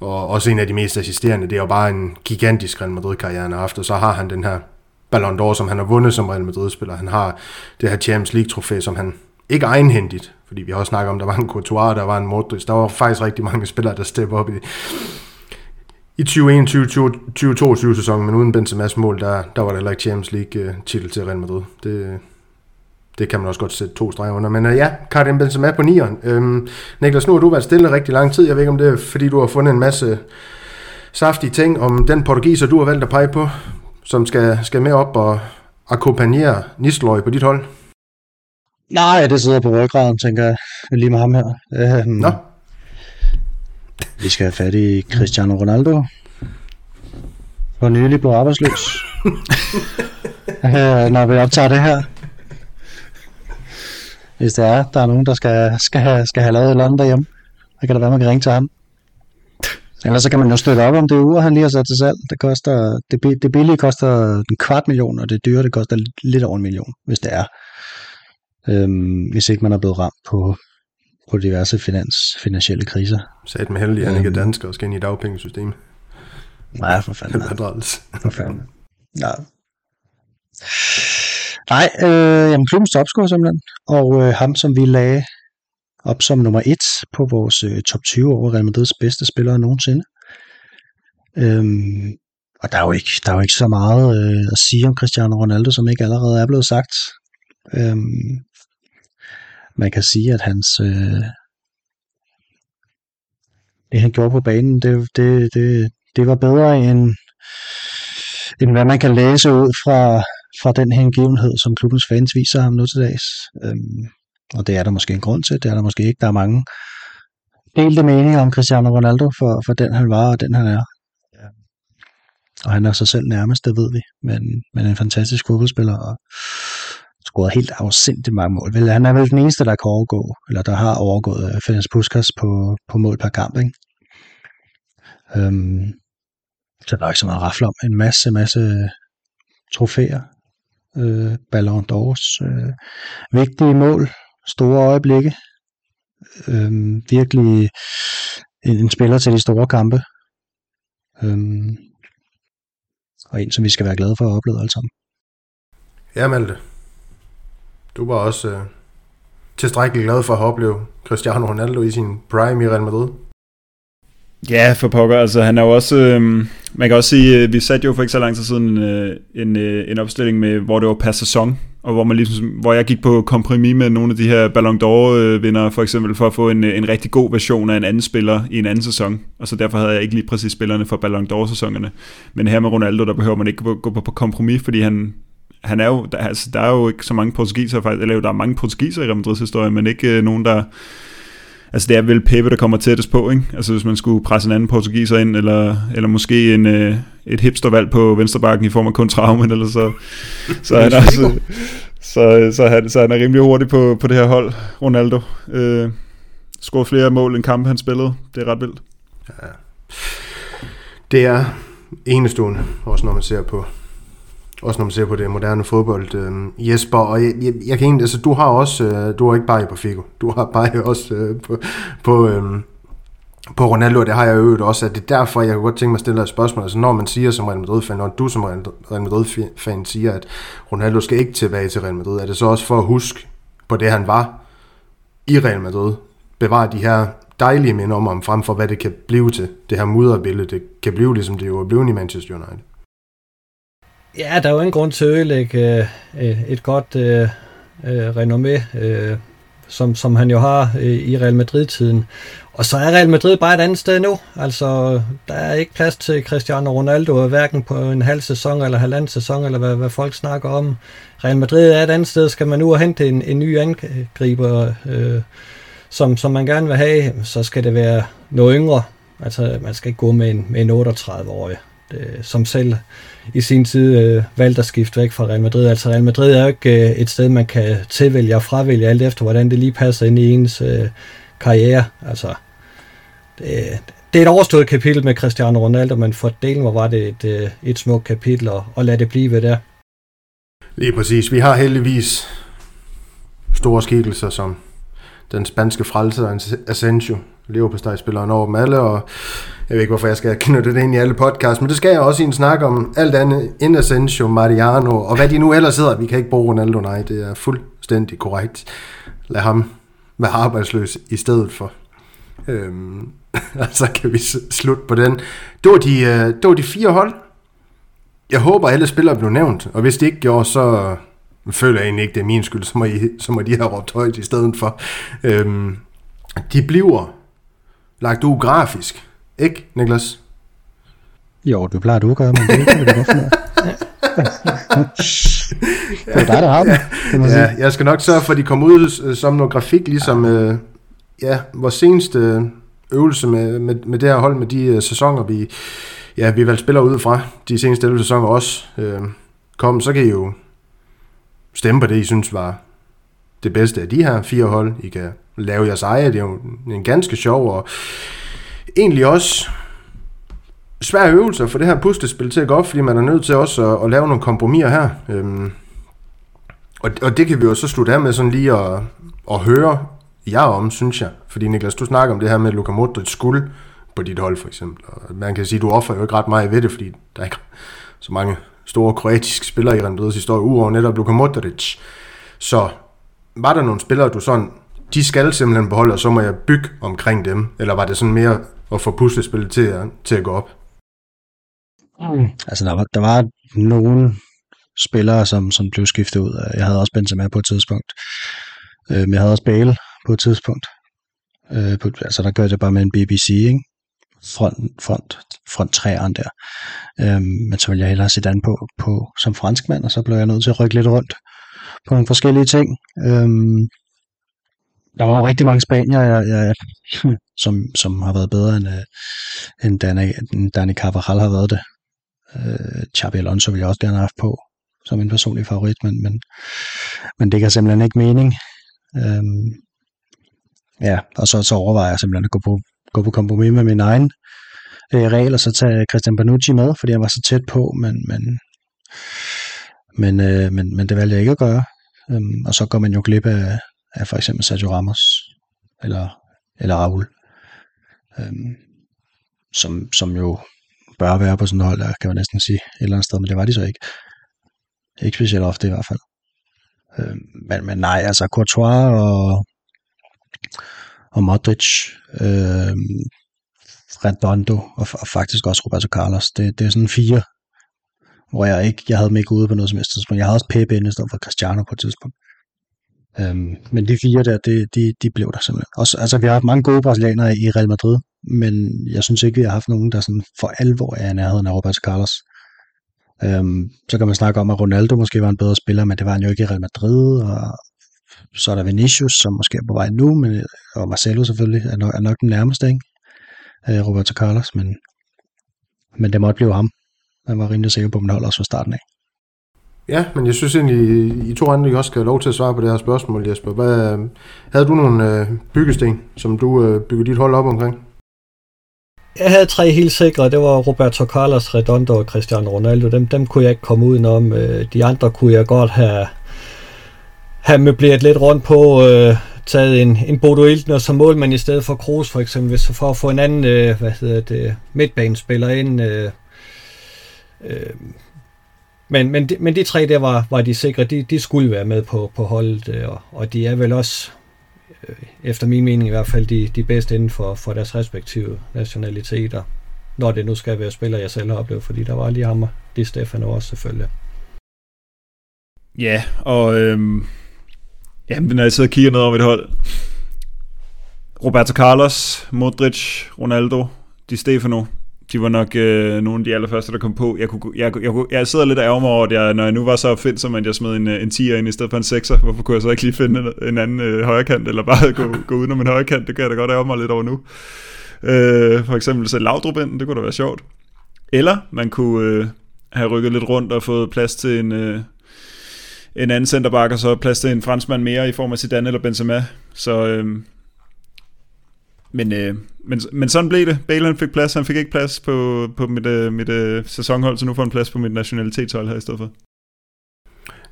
S1: og også en af de mest assisterende. Det er jo bare en gigantisk Real Madrid-karriere, han har haft, og så har han den her Ballon d'Or, som han har vundet som Real Madrid-spiller. Han har det her Champions League-trofæ, som han ikke egenhændigt, fordi vi har også snakket om, der var en Courtois, der var en Modric, der var faktisk rigtig mange spillere, der stepper op i, i 2021-2022 sæsonen, men uden Benzema's mål, der, der var der heller ikke Champions League titel til Real Madrid. Det, det kan man også godt sætte to streger under. Men uh, ja, Karim Benzema på nieren. Øhm, Niklas, nu har du været stille rigtig lang tid. Jeg ved ikke, om det er, fordi du har fundet en masse saftige ting om den portugiser, du har valgt at pege på, som skal, skal med op og akkompagnere Nisteløj på dit hold.
S2: Nej, det sidder på ryggraden, tænker jeg, lige med ham her. Øhm,
S1: Nå.
S2: Vi skal have fat i Cristiano Ronaldo. For nylig blev arbejdsløs. *laughs* øh, når vi optager det her. Hvis det er, der er nogen, der skal, skal, have, skal have lavet et eller andet derhjemme, så kan det være, man kan ringe til ham. Ellers så kan man jo støtte op om det uger, han lige har sat til salg. Det, koster, det, det billige koster en kvart million, og det dyre det koster lidt over en million, hvis det er øhm, hvis ikke man er blevet ramt på, på diverse finans, finansielle kriser.
S1: Sat med heldig, at han ikke er dansker og skal ind i dagpengesystemet.
S2: Nej, for fanden.
S1: Madras.
S2: For fanden. Ja. Nej, øh, jamen klubbens topscorer simpelthen. Og øh, ham, som vi lagde op som nummer et på vores øh, top 20 over Real Madrids bedste spillere nogensinde. Øhm, og der er, jo ikke, der er jo ikke så meget øh, at sige om Cristiano Ronaldo, som ikke allerede er blevet sagt. Øhm, man kan sige, at hans øh, det han gjorde på banen, det, det, det, det var bedre end, end hvad man kan læse ud fra, fra den hengivenhed, som klubbens fans viser ham nu til dags. Øhm, og det er der måske en grund til, det er der måske ikke. Der er mange delte meninger om Cristiano Ronaldo for, for den han var og den han er. Ja. Og han er sig selv nærmest, det ved vi. Men, men en fantastisk fodboldspiller og scoret helt afsindigt mange mål. Vel, han er vel den eneste, der kan overgå, eller der har overgået uh, Ferenc Puskas på, på mål per kamp. Ikke? Øhm, så der er ikke så meget rafle om. En masse, masse trofæer. Øh, Ballon d'Ors. Øh, vigtige mål. Store øjeblikke. Øh, virkelig en, en spiller til de store kampe. Øh, og en, som vi skal være glade for at opleve alle sammen.
S1: Ja, Malte. Du var også øh, tilstrækkeligt glad for at opleve Cristiano Ronaldo i sin prime i Real Madrid.
S3: Ja, for pokker. Altså, han er jo også... Øh, man kan også sige, øh, vi satte jo for ikke så lang tid siden øh, en, øh, en opstilling, med, hvor det var per sæson. og hvor, man ligesom, hvor jeg gik på kompromis med nogle af de her Ballon d'Or-vinder, øh, for eksempel for at få en, øh, en rigtig god version af en anden spiller i en anden sæson, og så derfor havde jeg ikke lige præcis spillerne for Ballon d'Or-sæsonerne. Men her med Ronaldo, der behøver man ikke gå, gå på kompromis, fordi han, han er jo, der, altså, der er jo ikke så mange portugiser, faktisk, eller der er mange portugiser i Real Madrids historie, men ikke øh, nogen, der, altså det er vel Pepe, der kommer tættest på, ikke? Altså hvis man skulle presse en anden portugiser ind, eller, eller måske en, øh, et hipstervalg på venstrebakken i form af kun traumen, eller så, så er han *laughs* altså, så, så, han, så han er rimelig hurtig på, på det her hold, Ronaldo. Øh, scorer flere mål end kampe, han spillede. Det er ret vildt. Ja.
S1: Det er enestående, også når man ser på også når man ser på det moderne fodbold, øh, Jesper, og jeg, jeg, jeg kan egentlig, altså du har også, øh, du har ikke bare på Figo, du har bare *laughs* også øh, på, på, øh, på Ronaldo, og det har jeg øvet også, at det er derfor, jeg kunne godt tænke mig at stille dig et spørgsmål, altså når man siger som Real Madrid-fan, når du som Real Madrid-fan siger, at Ronaldo skal ikke tilbage til Real Madrid, er det så også for at huske på det, han var i Real Madrid, bevare de her dejlige minder om ham, frem for hvad det kan blive til, det her mudderbillede, det kan blive ligesom det jo er blevet i Manchester United.
S4: Ja, der er jo ingen grund til at ødelægge øh, et godt øh, øh, renommé, øh, som, som han jo har øh, i Real Madrid-tiden. Og så er Real Madrid bare et andet sted nu. Altså, der er ikke plads til Cristiano Ronaldo, hverken på en halv sæson eller halvanden sæson, eller hvad, hvad folk snakker om. Real Madrid er et andet sted. Skal man nu hente en, en ny angriber, øh, som, som man gerne vil have, så skal det være noget yngre. Altså, man skal ikke gå med en, med en 38-årig øh, som selv i sin tid øh, valgte at skifte væk fra Real Madrid. Altså Real Madrid er jo ikke øh, et sted, man kan tilvælge og fravælge alt efter, hvordan det lige passer ind i ens øh, karriere. Altså, det, det er et overstået kapitel med Cristiano Ronaldo, men for delen var det et, øh, et smukt kapitel, og, og lad det blive der.
S1: Lige præcis. Vi har heldigvis store skikkelser som den spanske frelser Asensio, Liverpool-spilleren over dem alle, og jeg ved ikke, hvorfor jeg skal knytte det ind i alle podcasts, men det skal jeg også i en snak om alt andet end Asensio, Mariano, og hvad de nu ellers hedder. Vi kan ikke bruge Ronaldo, nej, det er fuldstændig korrekt. Lad ham være arbejdsløs i stedet for. Øhm, *laughs* så altså, kan vi slutte på den. Det var, de, øh, det var de fire hold. Jeg håber, alle spillere blev nævnt, og hvis det ikke gjorde, så føler jeg egentlig ikke, det er min skyld, så må, I, så må de have råbt højt i stedet for. Øhm, de bliver lagt ud grafisk. Ikke, Niklas?
S2: Jo, du plejer du at gøre, men det er ikke, det hvorfor Det er dig, der har det,
S1: kan man ja, sige. jeg skal nok sørge for, at de kommer ud øh, som noget grafik, ligesom øh, ja, vores seneste øvelse med, med, med det her hold, med de uh, sæsoner, vi, ja, vi valgte spiller ud fra, de seneste 11 sæsoner også øh, kom, så kan I jo stemme på det, I synes var det bedste af de her fire hold. I kan lave jeres eget. Det er jo en ganske sjov og egentlig også svær øvelse for det her puslespil til at gå op, fordi man er nødt til også at, at lave nogle kompromiser her. Øhm, og, og det kan vi jo så slutte af med sådan lige at, at høre jer om, synes jeg. Fordi Niklas, du snakker om det her med Luka Modric skulle på dit hold for eksempel. Og man kan sige, at du offer jo ikke ret meget ved det, fordi der er ikke så mange store kroatiske spillere i Real Madrid's historie, uover netop Luka Modric. Så var der nogle spillere, du sådan de skal simpelthen beholde, og så må jeg bygge omkring dem? Eller var det sådan mere at få puslespillet til at, til at gå op?
S2: Mm. Altså, der var, der var nogle spillere, som, som blev skiftet ud. Jeg havde også Benzema på et tidspunkt. Øh, men jeg havde også Bale på et tidspunkt. Øh, på, altså, der gør det bare med en BBC, ikke? Front, front, front træeren der. Øh, men så ville jeg hellere se an på, på som franskmand, og så blev jeg nødt til at rykke lidt rundt på nogle forskellige ting. Øh, der var jo rigtig mange spanier, jeg, jeg, *laughs* som, som har været bedre end, øh, end Dani, Dani Carvajal har været det. Øh, Xabi Alonso ville jeg også gerne have haft på som en personlig favorit, men, men, men det kan simpelthen ikke mening. Um, ja, og så, så overvejer jeg simpelthen at gå på, gå på kompromis med min egen øh, regel, og så tage Christian Banucci med, fordi han var så tæt på, men, men, men, øh, men, men det valgte jeg ikke at gøre. Um, og så går man jo glip af, af for eksempel Sergio Ramos eller, eller Raul, øhm, som, som jo bør være på sådan et hold, der kan man næsten sige et eller andet sted, men det var de så ikke. Ikke specielt ofte i hvert fald. Øhm, men, men nej, altså Courtois og, og Modric, øhm, Redondo og, og faktisk også Roberto Carlos, det, det er sådan fire hvor jeg ikke, jeg havde dem ikke ude på noget som helst tidspunkt. Jeg havde også Pepe inde i stedet for Cristiano på et tidspunkt. Øhm, men de fire der, det, de, de blev der simpelthen. Også, altså, vi har haft mange gode brasilianere i Real Madrid, men jeg synes ikke, vi har haft nogen, der sådan for alvor er i nærheden af Roberto Carlos. Øhm, så kan man snakke om, at Ronaldo måske var en bedre spiller, men det var han jo ikke i Real Madrid, og så er der Vinicius, som måske er på vej nu, men, og Marcelo selvfølgelig er nok, er nok den nærmeste, ikke? Øh, Roberto Carlos, men, men det måtte blive ham. Man var rimelig sikker på, at man holder os fra starten af.
S1: Ja, men jeg synes egentlig, I to andre I også skal have lov til at svare på det her spørgsmål, Jesper. Hvad, havde du nogle øh, byggesten, som du øh, byggede dit hold op omkring?
S4: Jeg havde tre helt sikre. Det var Roberto Carlos, Redondo og Cristiano Ronaldo. Dem, dem kunne jeg ikke komme udenom. Øh, de andre kunne jeg godt have, have møbleret lidt rundt på. Øh, taget en, en Bodo Iltner som målmand i stedet for Kroos for eksempel, hvis for at få en anden øh, hvad hedder det, midtbanespiller ind. Øh, øh, men, men, de, men de tre der var, var de sikre, de, de skulle være med på, på holdet, øh, og, og de er vel også, øh, efter min mening i hvert fald, de, de bedste inden for, for deres respektive nationaliteter, når det nu skal være spiller, jeg selv har oplevet, fordi der var lige ham og det Stefano også selvfølgelig.
S3: Ja, og øhm, jamen, når jeg sidder og kigger ned over mit hold, Roberto Carlos, Modric, Ronaldo, Di Stefano, de var nok øh, nogle af de allerførste, der kom på. Jeg, kunne, jeg, jeg, jeg, jeg sidder lidt og ærger mig over, at jeg, når jeg nu var så opfindsom, at jeg smed en, en 10'er ind i stedet for en 6'er. Hvorfor kunne jeg så ikke lige finde en, en anden øh, højrekant, eller bare gå, *laughs* gå udenom en højrekant? Det kan jeg da godt ærge mig lidt over nu. Øh, for eksempel sætte Laudrup ind, det kunne da være sjovt. Eller man kunne øh, have rykket lidt rundt og fået plads til en, øh, en anden centerback, og så plads til en franskmand mere i form af Zidane eller Benzema. Så øh, men, øh, men, men sådan blev det. Bale han fik plads, han fik ikke plads på, på mit, øh, mit øh, sæsonhold, så nu får han plads på mit nationalitetshold her i stedet for.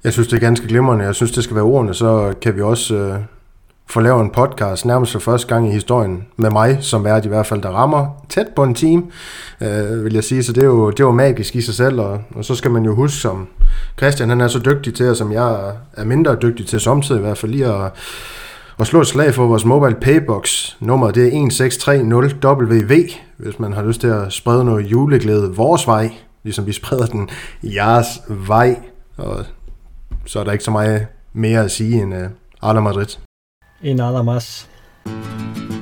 S1: Jeg synes, det er ganske glimrende. Jeg synes, det skal være ordene, så kan vi også øh, få lavet en podcast nærmest for første gang i historien med mig, som er i hvert fald, der rammer tæt på en team, øh, vil jeg sige. Så det er, jo, det er jo magisk i sig selv, og, og så skal man jo huske, som Christian han er så dygtig til, og som jeg er mindre dygtig til samtidig i hvert fald lige at og slå et slag for vores mobile paybox. Nummeret det er 1630WV, hvis man har lyst til at sprede noget juleglæde vores vej, ligesom vi spreder den jeres vej. Og så er der ikke så meget mere at sige end øh, uh, Ala Madrid.
S4: En Alamas. mas.